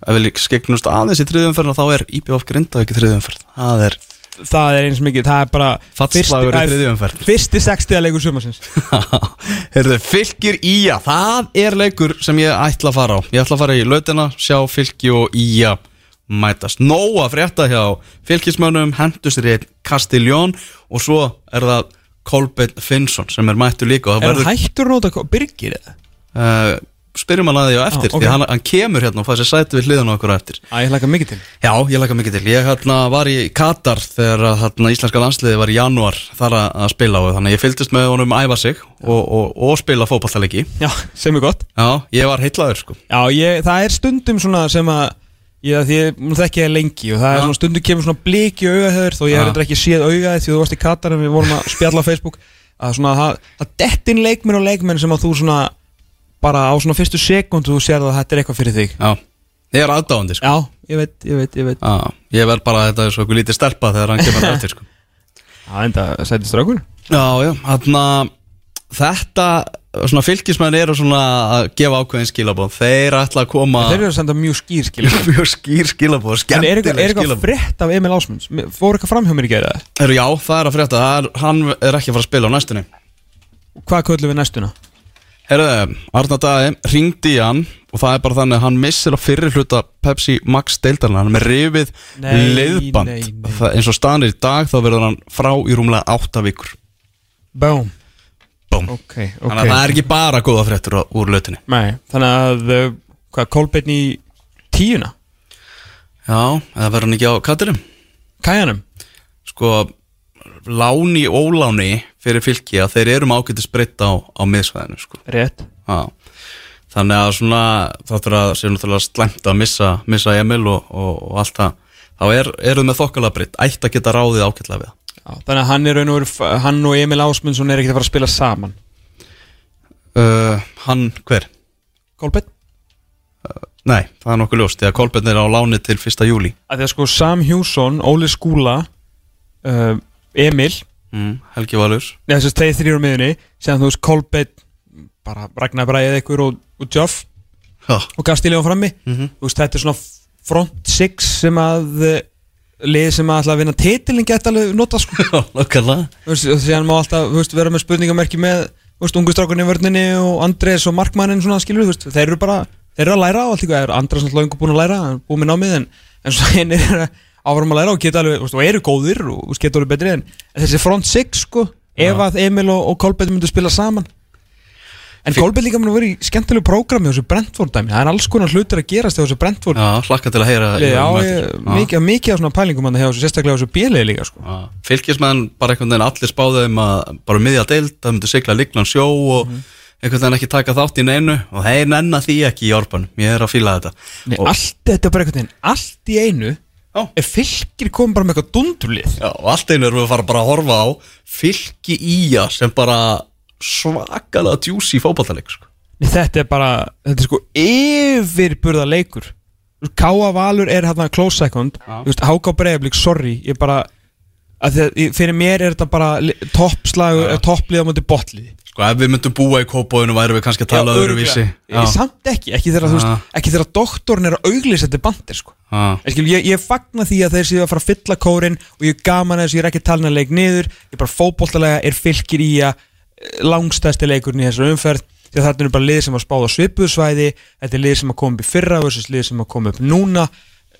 Ef við skeggnumst aðeins í þriðumferðina þá er IBF Grindavík í þriðumferð Það er það er eins mikið, það er bara fattslagur í það er þriðumferð fyrsti sextiða leikur sumarsins. (laughs) Herðu, fylgir Ía Það er leikur sem ég ætla að fara á. Ég ætla að fara í lautina, sjá fylgi og Ía mætast. Nó að frétta hjá fylgismönnum Hendust er einn Castiljón Og svo er það Kolbeinn Finnsson sem er mættur líka og það er hann verður, hættur nota Birgir eða? uh, Spyrjum hann að því á eftir Já, ok. Því hann, hann kemur hérna og fær sér sæti við hliðan á okkur á eftir Æ, ég hlaka mikið til Já, ég laka mikið til. Ég hérna, var í Katar þegar hérna, íslenska landsliði var í janúar þar að, spila og þannig að ég fylgdist með honum æfa sig og, og, og spila fótballtaleiki. Já, sem er gott Já, ég var heitlaður sko. Já, ég, það er stundum svona sem að ég, því ég þekki það lengi og það er Já. svona stundum kemur svona blik í augaheður þó ég Já. reyndar ekki séð augaðið því þú varst í Katar en við vorum að spjalla á Facebook að svona það dettin leikmenn og leikmenn sem að þú svona bara á svona fyrstu sekundu þú sér að þetta er eitthvað fyrir þig Já, ég er aðdáðandi sko. Já, ég veit, ég veit, ég veit Já, ég verð bara að þetta er svo eitthvað lítið stelpa þegar hann kemur eftir sko. Já, enda sætist draugur Já, já, hérna þetta, svona fylgismenn eru svona að gefa ákveðin skilabóð. Þeir ætla að koma Þeir eru að senda mjög skýr skil (laughs) mjög skýr skilabóð, En er skemmtileg eitthvað, er eitthvað skilabóð. frétt af Emil Ásmunds? Fór eitthvað fram hjá mér í gæða? Heyrðu, Já, það er að frétta, það er, hann er ekki að fara að spila á næstunni. Hvað köllum við næstuna? Herðu, Arna Dæði ringdi í hann og það er bara þannig að hann missir á fyrri hluta Pepsi Max deildarinn hann er með rifið leiðband nei, nei. Það, eins og stanir í dag þá verður hann frá í rúmlega 8 vikur. Bóm Búm. Ok, ok. Þannig að það er ekki bara góða fréttur úr lautinni Nei, þannig að uh, hvað, Kolbeinn í tíuna? Já, eða verður hann ekki á kattinum? Kæjanum? Sko, láni óláni fyrir fylki að þeir eru með ágætis breytt á, á miðsvæðinu sko. Rétt Já. Þannig að svona þáttur að séu náttúrulega slæmt að missa, missa Emil og, og, og allt það þá er, eru með þokkala breytt ætti að geta ráðið ágætlega við Já, Þannig að hann er veru Hann og Emil Ásmundsson er ekkert að fara að spila saman uh, Hann, hver? Kolbeinn Nei, það er nokkuð ljóst því að Kolbjörn er á láni til 1. júli að sko Sam Hjússon, Óli Skúla uh, Emil mm, Helgi Valur. Neða þess að þeir þrýr á miðunni síðan þú veist Kolbeinn bara Ragnar Bræðið ykkur og, og Joff Já, og Gastilíðan frammi. Mhm. þú veist þetta er svona front six sem að uh, lið sem að að vinna titilin geta alveg nota sko. (laughs) Síðan má alltaf veist, vera með spurningamerki með þú veist, ungu strákunni í vörninni og Andrés og Markmannin svona skilur, veist, þeir eru bara þeir eru að læra og allt ykkur, er Andrés alltaf búin að læra búin með námið en, en svo (laughs) hinn er að læra og geta alveg, og eru góðir og geta alveg betri en, þessi front six sko, ef að Emil og, og Kolbett myndu spila saman. En Kolbett líka mun að vera í skemmtilegu prógrami á þessu Brentford dæmi, það er alls konar hlutur að gerast á þessu Brentford. Já, hlakka til að heyra Já, um mikið, mikið af svona pælingum hann hjá þessu, sérstaklega á þessu bílið líka sko. Já. Fylkismenn bara einhvern veginn allir spáðu um að bara miðja deild, það myndi sigla líklan sjó og Mhm. einhvern veginn ekki taka þátt í neinu. Og þeir nenna því ekki í orban. Ég er að fíla þetta. Nei, og, allt þetta er bara einhvern veginn allt í einu Já. er fylgir komið bara með eitthvað dundurlið já, og allt einu erum við að fara bara að horfa á fylki ía sem bara svakalega djúsi fótballtaleik sko. Nei, þetta er bara, þetta er sko yfirburða leikur Káa Valur er hérna close second veist, Háká Breiðablík, sorry ég bara, að að fyrir mér er þetta bara ja. topplið á móti botliði sko ef við myndum búa í kópóinu væri við kannski að tala öðruvísi. samt ekki, ekki þegar, veist, ekki þegar doktorn er að auglýsa þetta bandir sko. Já. Ég, skil, ég, ég fagna því að þeir séu að fara að fylla kórin og ég er gaman að þessu, ég er ekki talin að leik niður. Ég bara fótboltalega er fylgir í að langstæsti leikurinn í þessar umferð. Því að þetta er bara lið sem var spáð á svipuðsvæði þetta er lið sem að koma upp í fyrra versus lið sem að koma upp núna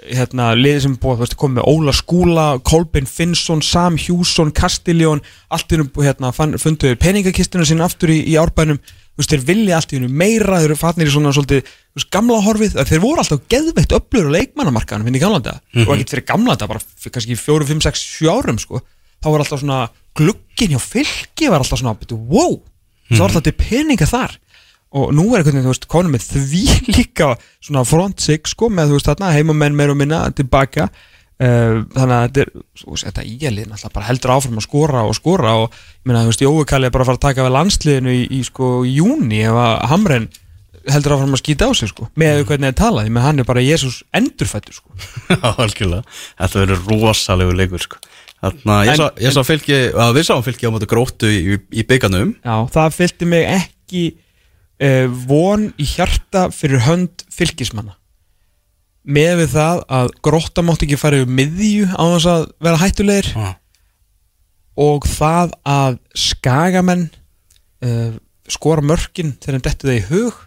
hérna, lið sem búið, veist, komið með Óla Skúla Kolbeinn Finnsson, Sam Hjússon Kastiljón, allt í hennu hérna, fann- funduðu peningakistinu sinna aftur í, í árbænum. Veist, þeir vilja allt í hennu meira þeir eru fatnir í svona svolítið veist, gamla horfið, að þeir voru alltaf geðveitt öflur á leikmannamarkaðan, finn ég gamla þetta og ekkert fyrir gamla þetta, bara fyrir kannski fjóru, fimm, sex, sjö árum sko, þá var alltaf svona glugginn hjá fylki var alltaf svona, wow. Það var alltaf til peninga þar og nú er veginn, þú veist, konum með því (laughs) líka svona front six, sko, með þú veist þarna heimamenn meir og minna tilbaka. Uh, þannig að þetta er svo, þetta íalið náttúrulega bara heldur áfram að skora og skora og ég meina þú veist Jói Kalli er bara að fara að taka við landsliðinu í, í sko júni ef að Hamren heldur áfram að skýta á sig sko með hvernig það er talað, ég meina hann er bara Jésús endurfættur sko. (laughs) Já, algjörlega. Þetta verður rosalegu leikur sko. Þannig að ég ég sá fylki að við sáum fylki á móti gróttu í, í byggarnum Já, það fylgdi mig ekki von í hjarta fyrir hönd fylgismanna með við það að grótta mátti ekki fara yfir miðju á þess að vera hættulegir ah. og það að skagamenn uh, skora mörkin þegar dettu það í hug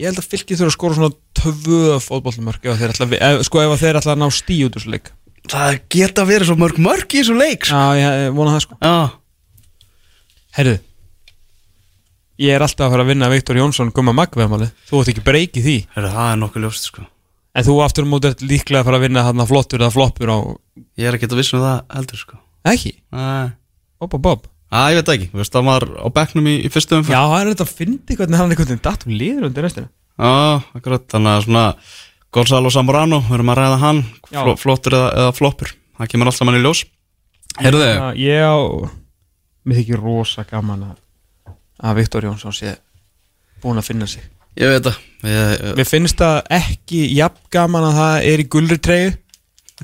ég held að fylgið þurfa að skora svona tvö fótbollmörk ef þeir vi- ef, sko ef þeir að ná stíu út úr þessu leik Það geta verið svo mörg mörg í þessu leik sko. Já, ég vona það sko Já, Herðu Ég er alltaf að fara að vinna Viktor Jónsson gumma magveðmáli Þú ætti ekki breyki því. Heru, það er nokkuð ljóst sko. En þú aftur á móti ert líklega að fara að vinna hann flottur eða floppur á Ég er ekki að vissum það heldur sko. Ekki? Nei. Bob, bob, bob Æ, ég veit ekki, þú veist það var á bekknum í, í fyrstu umfæð Já, það er þetta að fyndi hvernig hann einhvern veginn datt um liður undir restina. Já, akkurat, þannig að svona Gonzalo Zamorano, við erum að ræða hann Já. fl flottur eða, eða floppur. Það kemur alltaf mann í ljós. Heyrðu. Þið, Já, Ég á Mér þykir rosa gaman að að Viktor Jónsson sé búin að finna sig. Ég veit það. Ég, ég, Mér finnst það ekki jafn gaman að það er í gulri treyju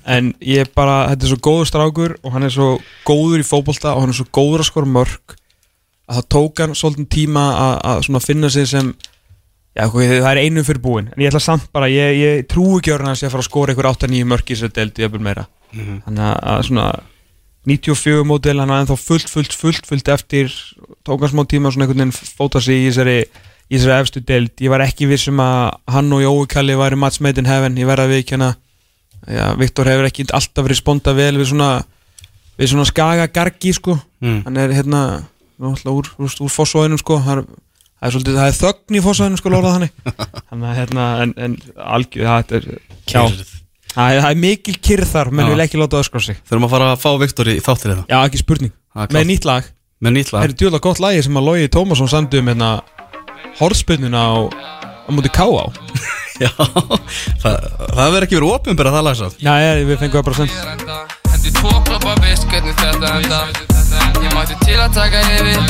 en ég bara, þetta er svo góður strákur og hann er svo góður í fótbolta og hann er svo góður að skora mörg að það tók hann svolítið tíma að, finna sig sem já, það er einu fyrir búin en ég ætla samt bara, ég, ég trú ekki að hann sé að fara að skora einhver 8-9 mörg í þessu deild jafnvel meira. Mhm. þannig að, að svona 94 mótil, hann er ennþá fullt, fullt, fullt, fullt eftir tók hann smá tíma svona einhvern veginn fóta sig í þessari í þessari efstu deild, ég var ekki viss um að hann og Jói Kalli væri match made in heaven ég verði að viðkjanna já, Viktor hefur ekki alltaf responda vel við svona, við svona skaga gargi sko, mm. hann er hérna náttúrulega úr, úr, úr fossóðinum sko. Það er, það er svolítið, það er þögn í fossóðinum sko lórað þannig, (laughs) þannig að hérna en, en algjör, það er já, Kyrrð. Það er, það er mikil kyrð þar menn Já. vil ekki láta öskra sig. Þurfum að fara að fá Viktor í þáttir hérna. Já, ekki spurning, Það er með klárt. nýtt lag. Með nýtt það lag er djúlega gott lagi sem að Logi Tómasson samdi um hérna horfspunnuna á, á múti K.A. (laughs) Já, það, það verður ekki verið opinbera það lag samt. Já, ég, við fengum það bara send enda Hendi tvo kloppa veist hvernig þetta enda Ég mætti til að taka yfir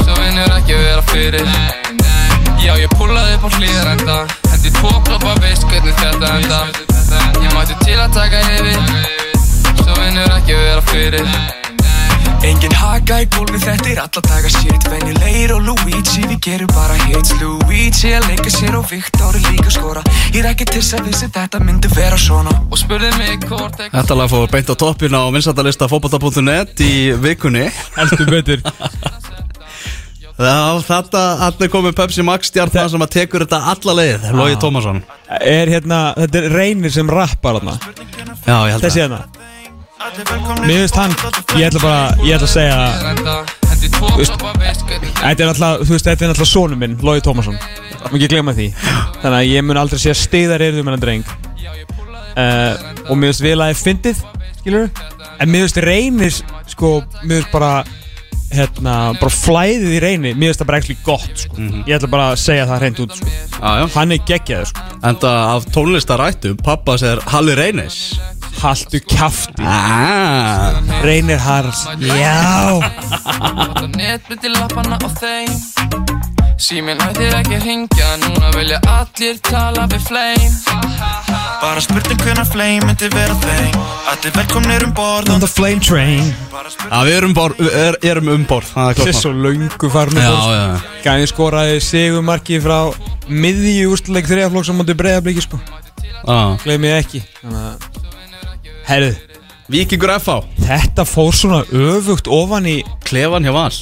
Svo vinnur ekki vera fyrir Já, ég púlaði upp á hlýðar enda Hendi tvo kloppa veist hvernig þetta enda Ég mætti til að taka yfir Svo vinnur ekki vera fyrir. Engin haka í gólfi, þetta er alla daga shit. Venjulegir og Luigi, við gerum bara hits. Luigi að leika sér og Viktor er líka skora. Ég er ekki til að vissi þetta myndi vera svona. Og spurði mig hvort eitthvað Þetta lag fór beint á toppin á vinsættalista fótbolta.net í vikunni. Heldur betur (laughs) Já, þetta, er komið Pepsi Max stjarnan sem að tekur þetta alla leið Logi Tómasson. Er hérna, þetta er reynir sem rappar hérna Já, ég held þessi að hérna. Mér finnst hann, ég ætla bara ég ætla að segja, tvo Veist- þetta er alltaf þú veist, þetta er alltaf sonu minn, Logi Tómasson. Má ekki glemma því, þannig að ég mun aldrei segja stiðar erðum en að dreng. Uh, og mér finnst vel að ég fyndið skilur, en mér finnst reynir sko, mér finnst bara hérna, bara flæðið í reyni mér finnst það bara ekki gott, sko. Ég ætla bara að segja það hreint út, sko. Já, já. Hann er geggjaður, sko. Enda af tónlistarættu, pappa sér Halli Reynis. Haltu kjafti, ah. reynir Harls já (laughs) Síminn hættir ekki að ringja Núna vilja allir tala við fleim Bara spurning hvenær flame myndi vera þeim. Allir velkomnir um borð. On the flame train. Já, við erum, bor, er, erum um borð. Það er Sér klart svo laungu farnu Já, já, Gæði skoraði sigumarki frá miðji úrstuleik þriðaflokks á móti breyðabliki sko. Já. Gleimið ekki. Herðu, Víkingur FH þetta fór svona öfugt ofan í Klefan hjá Vals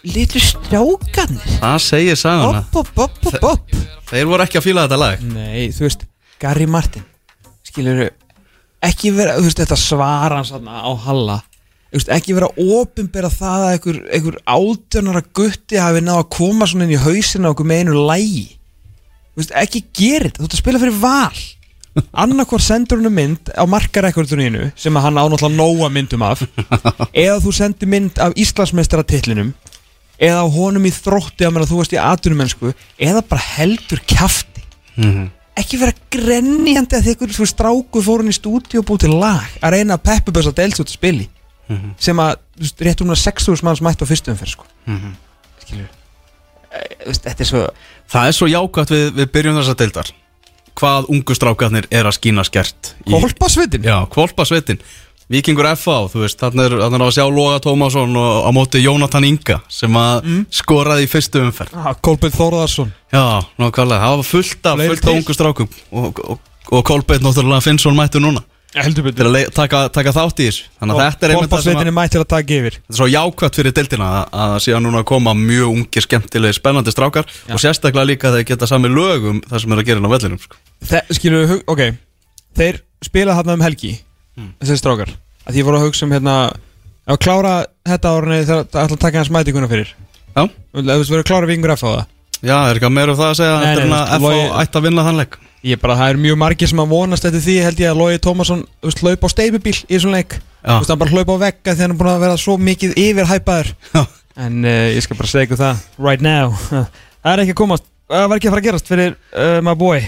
Litur strákanir Það segir saguna Opp, opp, opp, opp, opp Þeir voru ekki að fíla þetta lag. Nei, þú veist, Gary Martin Skilur ekki vera, þú veist, þetta svara hans þarna á Halla Þú veist, ekki vera opinbera það að einhver, einhver átjánara gutti hafi náð að koma svona inn í hausina okkur með einu lægi Þú veist, ekki gera þetta, þú ert að spila fyrir val. (laughs) Annarkvar sendur hennu mynd á markarekorduninu sem að hann á náttúrulega nóga myndum af (laughs) eða þú sendir mynd af Íslandsmeistara titlinum eða honum í þrótti að þú varst í atvinnumennsku eða bara heldur kjafti. Ekki vera grenjandi að ykkur svo stráku fórun í stúdíu og búið til lag að reyna að peppubösa dels út að spili sem að, þú veist, rétt um að 6.000 manns mættu á fyrstu umferð, sko. Skilur þú veist, þetta er svo Það er svo jákvæmt við, við byrjum þessa deildar Hvað ungu strákarnir er að skína skert í- Kolpasvitin Víkingur FA, þú veist, þarna er, þarna er að sjá Loga Tómasson og á móti Jónatan Inga sem að Mm. skoraði í fyrstu umferð. Kolbjörn Þórðarsson Já, nákvæmlega, það var fullt af, Fleiri fullt af til. ungu strákum og, og, og Kolbeitt náttúrulega Finnsson mættu núna. Heldur til að le- taka, taka þátt í þessu. Þannig að þetta er einmitt það sem að, Kolpasvitin er mætt til að taka yfir. Þetta er svo jákvæmt fyrir deildina að, að síðan núna að koma mjög ungi, skemmtilegi, spennandi strákar og sérstaklega líka þeir geta sami lögum það sem er að gera inn á vellinum sko. Þe, skilur við, ok Þeir spila þarna um helgi Þessi strákar. Að því ég voru að hugsa um hérna Að klára þetta árunni þegar það ætla að taka hans mætinguna fyrir. Já, Þú veist, verður að klára vingur F á það. Já, er eitthvað meira um það að segja Nei, er nei, að veist, FA Logi- ætti að vinna þann leik? Ég bara, það er mjög margir sem að vonast eftir því held ég að Lói Tómasson, þú veist, hlaupa á steipubíl í þessum leik. Þú veist, hann bara hlaupa á vegga því hann er búin að vera svo mikið yfirhæpaður. Já. En uh, ég skal bara segja ykkur það, right now. (laughs) Það er ekki að komast, það var ekki að fara að gerast fyrir uh, my boy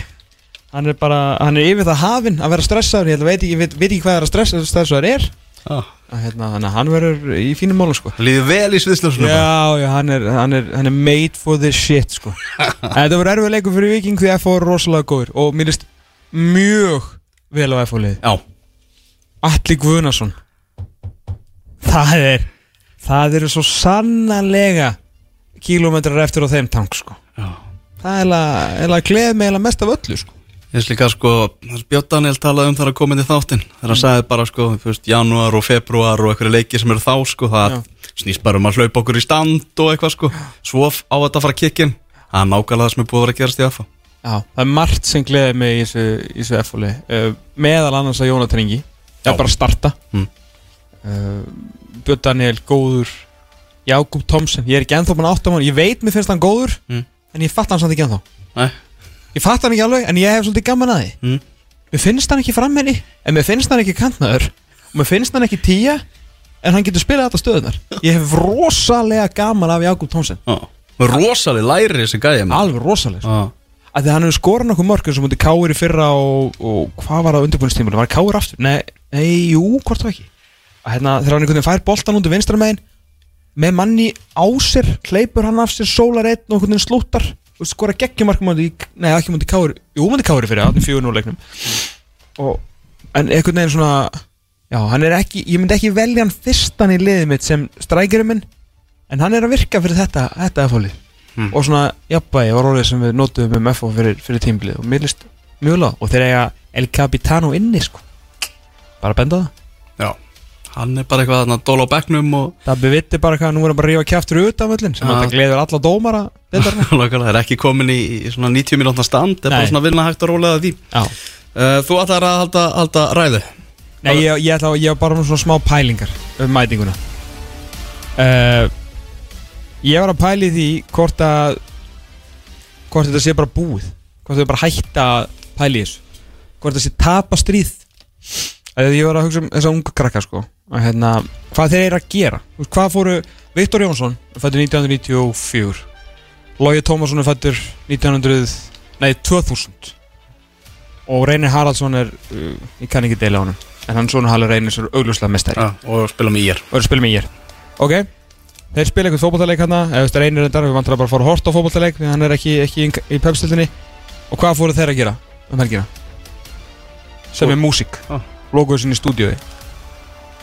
Hann er bara, hann er yfir það hafinn að vera stressaður. Ég að veit ekki, veit, veit ekki hvað það er að stressa, stressaður er. Já, Að, hérna, að hann verður í fínum málum sko. Líði vel í sviðsljósinu Já, já, hann er, hann, er, hann er made for this shit sko. (laughs) Þetta verður erfið leikur fyrir Viking því að er rosalega góður Og mér list mjög vel á FO lið Já, Atli Guðnason. Það er Það eru svo sannanlega Kílómetrar eftir á þeim tank sko. Já. Það er eiginlega gleð mig mest af öllu sko Ég veist líka sko, Björn Daniel talaði um það að koma inn í þáttinn. Þegar hann sagði bara sko, veist, janúar og februar og einhverju leiki sem eru þá sko, það snýst bara um að hlaupa okkur í stand og eitthvað sko, svo á þetta að fara að kikkin það er nákvæmlega það sem er búið að vera að gerast í AFA Já, það er margt sem gleði mig í þessu, þessu FO lið uh, Meðal annars að Jónatan Ingi Það er bara að starta. Mm. uh, Björn Daniel, góður. Jákúb Tomsen, ég er ekki ennþá búin að átta á hann Ég veit mér finnst hann góður Mm. En ég fatt hann samt ekki ennþá. Nei, Ég fatt hann ekki alveg, en ég hef svolítið gaman að því. Mm. Mér finnst hann ekki frammenni En mér finnst hann ekki kantnaður Og mér finnst hann ekki tíja En hann getur spilað þetta stöðunar Ég hef rosalega gaman af Jákúb Tomsen já Rosaleg læri þessi gæði með Alveg rosalega. Því að hann hefur skorað nokkuð mörg eins og mútið Káir í fyrra og, og hvað var það undirbúinistímul, var Káir aftur? Nei, nei, jú, hvort það ekki. Hérna, þegar hann einhvern veginn fær boltan undir vinstra megin með manni á sér hleypur hann af sér sólar einn og einhvern veginn slúttar og skora geggjumarkum nei ekki mútið Káir jú, mútið þannig fjögur nú leiknum. Og, en einhvern veginn svona já, hann er ekki, ég myndi ekki velja hann fyrstan í liðið mitt sem strækjurum en hann er að virka fyrir þetta, þetta fólið og svona jafnvægi var orðið sem við notuðum um FO fyrir, fyrir tímbilið og mér list mjög lág og þeir eiga El Capitano inni sko. Bara benda það Hann er bara eitthvað að dóla á bekknum og það bevitti bara hvað, nú er hann bara að rífa kjaftur út af öllin sem Ja. þetta gleður alla dómara það (laughs) er ekki komin í, í svona 90 mínútna stand Það er bara svona að vinna hægt og rólega því. Já. uh, Þú ætlar að halda, halda ræðu? Nei, ég, ég, ætla, ég var bara með svona smá pælingar um mætinguna. Uh, Ég var að pæli því hvort að hvort þetta sé bara búið hvort þetta bara hætta að pæli þessu. Hvort þetta sé tapa stríð. Að ég var að hugsa um þessa unga krakka sko að hérna, hvað þeir eru að gera? Hvað fóru, Viktor Jónsson er fættur 1994 Lógi Tómasson er fættur 1900 nei, 2000 og Reynir Haraldsson er uh, ég kann ekki deila á honum en hann svona Halli Reynir er augljóslega mestari já, og spila með ír. Og er að spila með ég ok þeir spila eitthvað fótballtaleik hann eða þú veist Reynir endar við vantar að bara fara að horta á fótballtaleik því hann er ekki, ekki í, í pepstildinni og hvað fóru þeir að gera um helgina? Sem er músík. Ah. logoðu sinni í stúdíói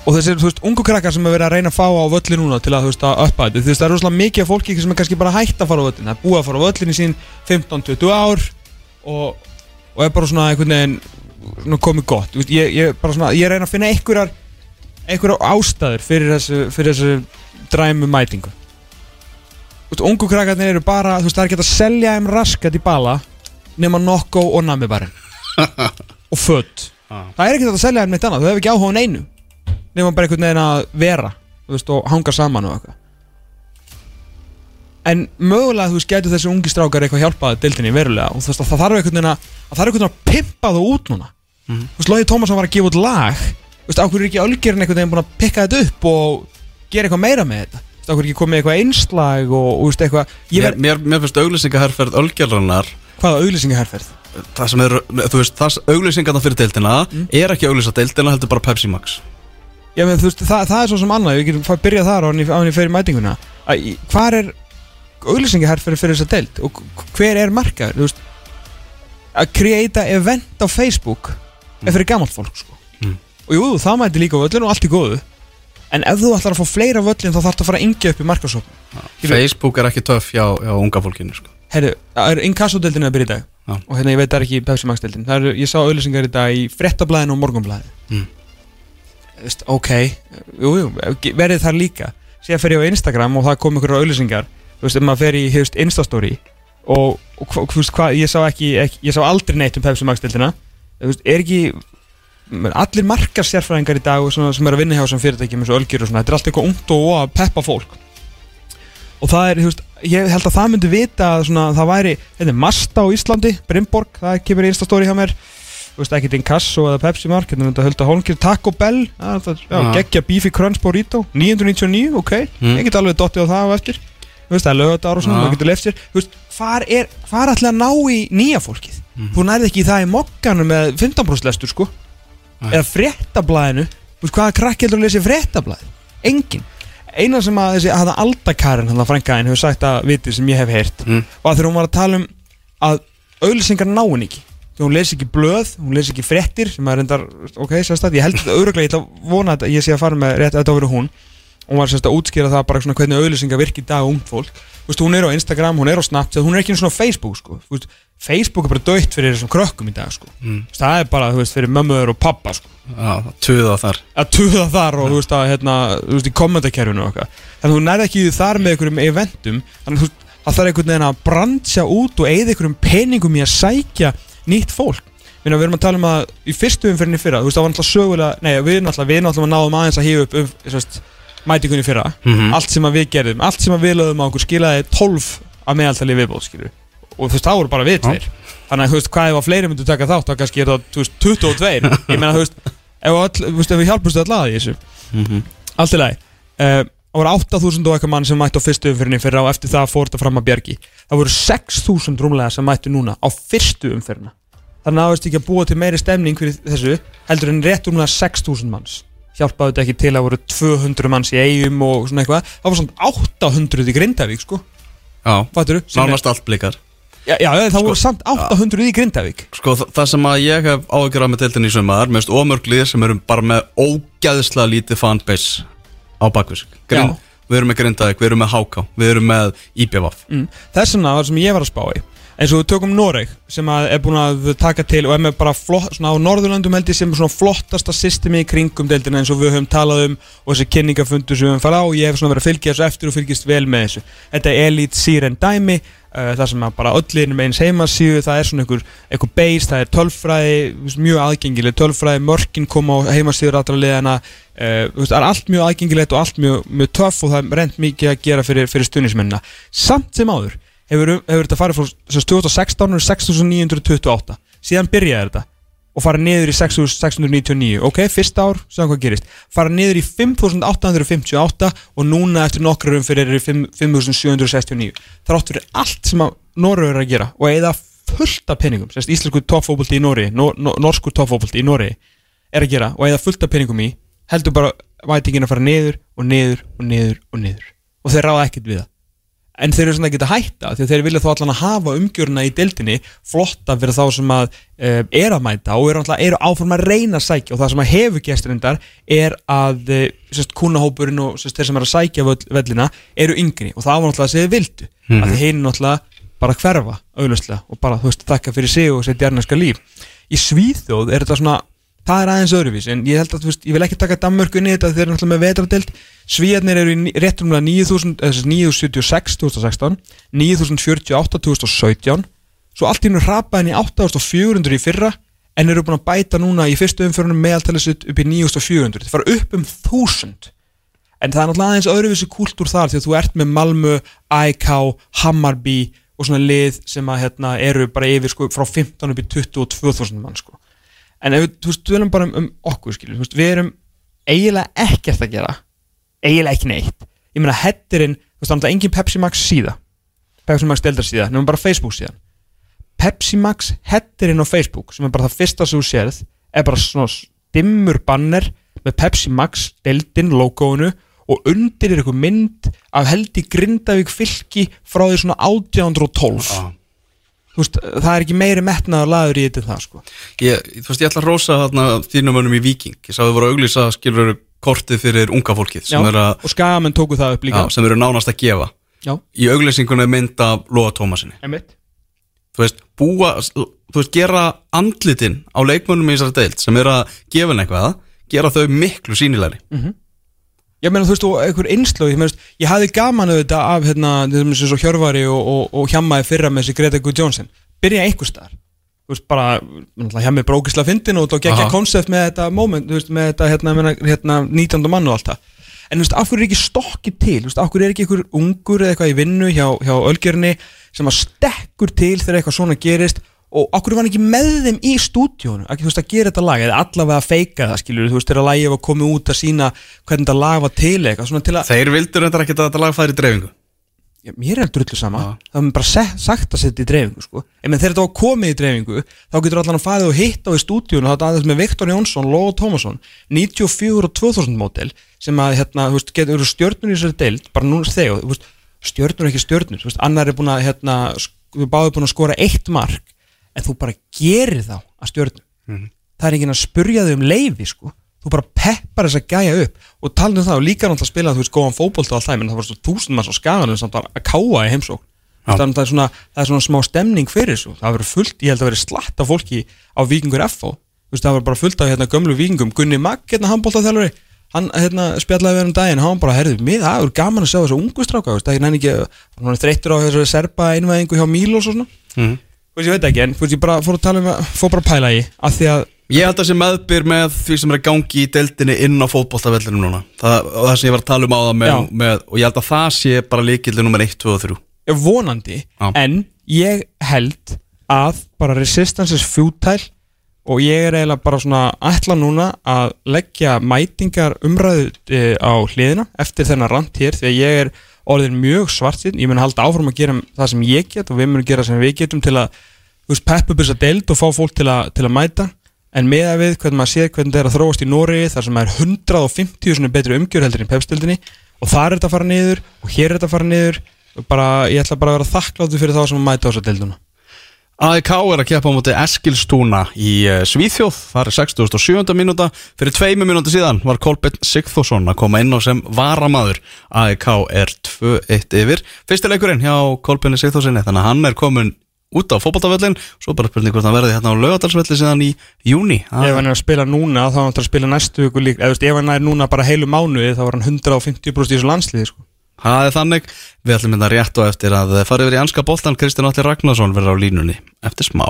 og þessir, þú veist, ungu krakkar sem er verið að reyna að fá á völli núna til að, þú veist, að uppa þetta. Þú veist, það er rosalega mikið af fólki sem er kannski bara hægt að fara á völlin það er búið að fara á völlin í sín 15-20 ár og, og er bara svona einhvern veginn komið gott, þú veist, ég, ég, bara svona, ég reyna að finna einhverjar einhverjar ástæður fyrir þessu, fyrir þessu dræmu mætingu. Þú veist, ungu krakkarnir eru bara, þú veist, það er ekki að selja þeim raskat í bala nema nokko og namibarinn (laughs) og född það er ekki að selja þeim neitt annað, þú hefur ekki áhuga neinu nema bara einhvern veginn að vera veist, og hanga saman og eitthvað. En mögulega, þú veist, getur þessi ungi strákar eitthvað hjálpaði deildinni verulega og þú veist, að það þarf einhvern veginn að það þarf einhvern veginn að pimpa þú út núna. Þú veist, Lóði Tómasson var að gefa út lag þú veist, ákveður er ekki Ölgerinn einhvern veginn búin að pikka þetta upp og gera eitthvað meira með þetta? Þú veist, ákveður er ekki komið eitthvað einslag og, og veist, eitthvað ég mér, mér, mér finnst auglýsingaherferð Ölgerlanar hvaða auglýsingaherferð? Það sem er, þú veist, það auglýsingarna fyrir deildina er ekki auglýsa deildina, heldur bara Pepsi Max Já, menn, veist, það, það er svo sem annað, við getum fara að byrja þar á í- í fyrir mætinguna. Að í- Hvar er auglýsingaherr fyrir, fyrir þessa deild? Og hver er markaður, þú veist að kreita event á Facebook er fyrir gamalt fólk, sko. Mm. og jú, það mæti líka völlin og allt í góðu. En ef þú ætlar að fá fleira völlin þá þarf það að fara að yngja upp í markasókn veit- Facebook er ekki töff hjá, hjá unga fólkinu sko. Herru, það er inkassodeldin að byrja í dag. Já. og hérna ég veit það er ekki Pepsi Max deildin það er, ég sá auðlýsingar í dag í frettablaðinu og morgunblaðinu. Mm. Ok, jú, jú, verið þar líka. Síðan fer ég á Instagram og það kom ykkur auðlýsingar þú veist, ef maður fer í Instastory og, og þú veist, hvað, ég sá ekki, ekki ég sá aldrei neitt um Pepsi Max deildina. Þú veist, er ekki allir margar sérfræðingar í dag svona, sem er að vinna hjá þessum fyrirtækjum eins og Ölgjur og svona, þetta er allt eitthvað ungt og að peppa fólk. Og það er, þú veist, ég held að það myndi vita að svona, það væri, þetta er Masta á Íslandi, Brimborg, það kemur í Instastóri hjá mér þú veist, ekkert Inkasso eða Pepsi Mark hérna þetta hölda Holmgir Taco Bell það, Já. geggja Beefy Crunch Burrito 999, ok, Mm. ég get alveg dottið á það á eftir, þú veist, það er lögadar og svona Já. maður getur lefst sér, þú veist, hvar er hvar ætla að ná í nýja fólkið Mhm. þú nærði ekki það í mokkanum með 15% lestur, sko Nei. eða fréttablaðinu þú veist, hvaða krakki heldur að lesa í fréttablaðinu engin eina sem að þessi að Aldakarinn, hann að frænkaðin hefur sagt að viti sem ég hef heyrt Mm. var þegar hún var að tala um að auðlýsingar ná henni ekki hún lesi ekki blöð, hún lesi ekki fréttir sem er endar, ok, sérstætt, ég held þetta öruglega, ég ætla að vona að ég sé að fara með rétt að þetta verið hún. Hún var sérst að útskýra það bara svona hvernig auðlýsingar virki í dag um fólk. Þú veist, hún er á Instagram, hún er á Snapchat, hún er ekki svona á Facebook sko. Þú veist, Facebook er bara döitt fyrir þessum krökkum í dag sko. Mm. Það er bara þú veist, fyrir mömmuður og pappa sko. Já, tuða þar. Að tuða þar og þú veist að hérna, þú veist í kommentakerfinu og eitthvað. Þannig að þú nærði ekki þar með einhverjum eventum. Þannig að þú veist það þarf einhvern veginn að brandsja út og eigða einhverjum peningum í að sækja nýtt fólk. Minna, við erum að tala um að í fyrstu umfyrinni fyrra þú veist það var náttúrulega sögulega nei við náttúrulega við náttúrulega náðum aðeins að hífa upp um, sérst, mætingunni fyrra. Mhm. allt sem við gerðum allt sem við lögum á okkur skilaði 12 að meðaltali viðbóð og þú veist það voru bara við tveir þannig að þú veist hvað ef að fleiri myndu taka þátt þá kannski er það þú veist 22 (laughs) ég meina þú veist ef, veist, við hjálpustu alltaf að þessu. Mhm. allt í lagi. Uh, það voru 8000 og eitthvað mann sem mættu á fyrstu umfyrinni fyrir og eftir það fór þetta fram að bjergi það voru 6000 rúmlega sem mættu núna á fyrstu umfyrinna þannig að það veist ekki að búa til meiri stemning fyrir þessu heldur en rétt rúmlega 6000 manns. Hjálpaði þetta ekki til að voru 200 manns í eigum og svona eitthvað. Það var svona 800 í Grindavík sko. Já, fattur nánast allt blikar. Já, já, það voru samt 800 í Grindavík. Sko þa- það sem að ég hef af með deildin í Mér finnst ómörglið sem eru bara með ógæðislega lítið fanbase á bakvis Já. Við erum með Grindavík, við erum með HK, við erum með IBVF mm. Þess vegna var sem ég var að spá í eins og við tökum Noreg sem er búin að taka til og er með bara flott, svona á Norðurlandum held ég sem svona flottasta systemi í kringum deildina eins og við höfum talað um og þessi kynningafundur sem við höfum farið á og ég hef svona verið að fylgja þessu eftir og fylgist vel með þessu Þetta er Elite Siren dæmi uh, það sem bara öllin með eins heimasíðu það er svona einhver, einhver base, það er tölfræði mjög aðgengileg tölfræði mörkin koma á heimasíður allra liðana uh, veist, það er allt mjög aðgengilegt og allt mjög, mjög töff og það er reynd mikið að gera fyrir, fyrir stunismennina samt sem áður hefur, hefur þetta farið frá sem sagt, 2016 er 6928 síðan byrjaði þetta og farið niður í 6699 ok, fyrsta ár, sjáum hvað gerist. Farið niður í 5858 og núna eftir nokkru umfyrir í 5- 5769 þrátt fyrir allt sem að Norður er að gera og eða fullt af peningum sérst íslensku toppfóbolti í Nóri no, no, norsku toppfóbolti í Nóri er að gera og eða fullt af peningum í heldur bara vætingin að fara niður og niður og niður og niður. Og þeir ráða ekkert við það en þeir eru svona að hætta því þeir vilja þá allan að hafa umgjöruna í deildinni flotta fyrir þá sem að uh, er að mæta og eru, eru áform að reyna að sækja. Og það sem að hefur gesturindar er að uh, sérst, kúnahópurinn og sérst, þeir sem er að sækja vellina eru yngri. Og það var náttúrulega að segja vildu mm -hmm. að þeir hinn náttúrulega bara hverfa auðvitað og bara þú veist þakka fyrir sig og setja jarnarska líf. Í Svíþjóð er þetta svona það er aðeins öðruvís en ég held að veist, ég vil ekki taka Danmörku inn í þetta þeir eru náttúrulega með vetradelt Svíjarnir eru í ní- rétt rúmlega 9000 eða sem sagt 976 2016 9048 2017 svo allt í nú hrapaði henni 8400 í fyrra en eru búin að bæta núna í fyrstu umförunum meðaltalið sitt upp í 9400 það fara upp um 1000 en það er náttúrulega aðeins öðruvísi kúltúr þar því að þú ert með Malmö, AIK, Hammarby og svona lið sem að hérna, eru bara yfir sko, frá 15 upp í 22.000 mann sko. En ef við, erum bara um, um okkur skilur, veist, við erum eiginlega ekkert að gera eiginlega ekki neitt. Ég meina hettirinn, þú veist, það er engin Pepsi Max síða. Pepsi Max deildar síða, nefnum bara Facebook síðan. Pepsi Max headerinn á Facebook sem er bara það fyrsta sem þú sérð er bara svona dimmur banner með Pepsi Max, deildin, logoinu og undir er eitthvað mynd af held í Grindavík fylki frá því svona 1812 Já. Veist, það er ekki meiri metnaður laður í þetta það sko. Ég, þú veist, ég ætla að rósa þarna þínum önum í Viking Ég sá þau voru að auglýsa skilur kortið fyrir unga fólkið Já, að, og skagamenn tóku það upp líka. Já, sem eru nánast að gefa. Já, Í auglýsingunni mynd af Lóa Tómasinni einmitt. Þú veist, búa, þú veist, gera andlitin á leikmönnum í þessari deild sem eru að gefa eitthvað gera þau miklu sínilegri Ég meina þú veist og einhver einslög ég, meina, ég hafði gaman auðvitað af hérna, þessum eins og Hjörvari og, og, og Hjammaði fyrra með þessi Greta Guð Jónsson byrja einhver staðar þú veist bara, Hjammi brókisla fyndin og Aha. koncept með þetta moment, þú veist, með þetta hérna, hérna 19. mann og allt það en þú veist, af hverju er ekki stokkið til, þú veist, af hverju er ekki einhver ungur eða eitthvað í vinnu hjá, hjá Ölgerni sem að stekkur til þegar eitthvað svona gerist og hverju var ekki með þeim í stúdíónu, ekki þú veist að gera þetta lag eða allavega að feika það, skilur, þú veist, þegar lagið var komið út að sína hvernig þetta lag var til eitthvað, svona til að Þeir vildur þetta ekki að þetta lag færi í dreifingu Já, mér er drullu sama, Já. það er bara sett, sagt að setja í dreifingu sko. en þegar þetta var komið í dreifingu þá getur allan að farið og hitta á í stúdíun og þetta aðeins með Viktor Jónsson, Lóa Tómasson 94 og 2000 mótel sem að hérna, veist, getur stjörnur í þessari deild bara núna þegar, er ekki veist, annar er búin að hérna, við báðum búin að skora eitt mark en þú bara gerir þá að stjörnum það er ekki að spurja þau um leifi sko. þú bara peppar þess að gæja upp. Og talað um það og líka náttúrulega spila þú veist góðan fótbolt og allt það, menn það var svo þúsund manns á skaganum samt að káa í heimsókn. Já. það, er svona, það er svona smá stemning fyrir þessu það verður fullt, ég held að verður slatt af fólki á vikingur FO, veist það var bara fullt af hérna, gömlu vikingum, Gunni Magg hérna handbóltaþjálfari, hann hérna spilaði við um daginn, hann bara, herðu, mig, það er gaman að sjá þessu ungu stráka, það er næni ekki hann er þreyttur á þessu serba einvæðingu hjá Mílos og svona, Mhm. Þú veist, ég veit ekki en þú veist, ég bara fór að tala um að, fór bara að pæla í að því að Ég held að sé meðbyr með því sem er að gangi í deildinni inn á fótboltavellinum núna. Það, það sem ég var að tala um á það með, með og ég held að það sé bara líkildi nummer 1, 2 og 3 Já, vonandi, Já. en ég held að bara resistance is futile og ég er eiginlega bara svona ætla núna að leggja mætingar umræðu e, á hliðina eftir þennan rant hér því að ég er orðin mjög svartinn, ég mun halda áfram að gera það sem ég get og við munum gera sem við getum til að þú veist, peppa upp þessa deild og fá fólk til að, til að mæta. En með að við hvernig maður séð hvernig þetta er að þróast í Nóri þar sem er 150 svona betri umgjör heldur en pepstildinni og þar er þetta að fara niður og hér er þetta að fara niður bara, ég ætla bara að vera þakkláttu fyrir þá sem að mæta á þessa deilduna AEK er að keppa á móti Eskilstúna í uh, Svíþjóð, það er 67. mínúta. Fyrir tveimu mínúti síðan var Kolbjörn Sigþórsson að koma inn á sem varamaður. AEK er 2-1 yfir. Fyrstileikurinn hjá Kolbjörn Sigþórssoni þannig að hann er komin út á fótboltavöllin svo bara spurning hvort hann verði hérna á lögadalsvelli síðan í júni ef hann er að spila núna þá er hann að spila næstu viku líka ef hann er núna bara heilu mánuði þá var hann 150% í þessu landsliði sko. Það er þannig, við ætlum hérna rétt og eftir að fara yfir í anska boltan Kristján Alli Ragnarsson verður á línunni eftir smá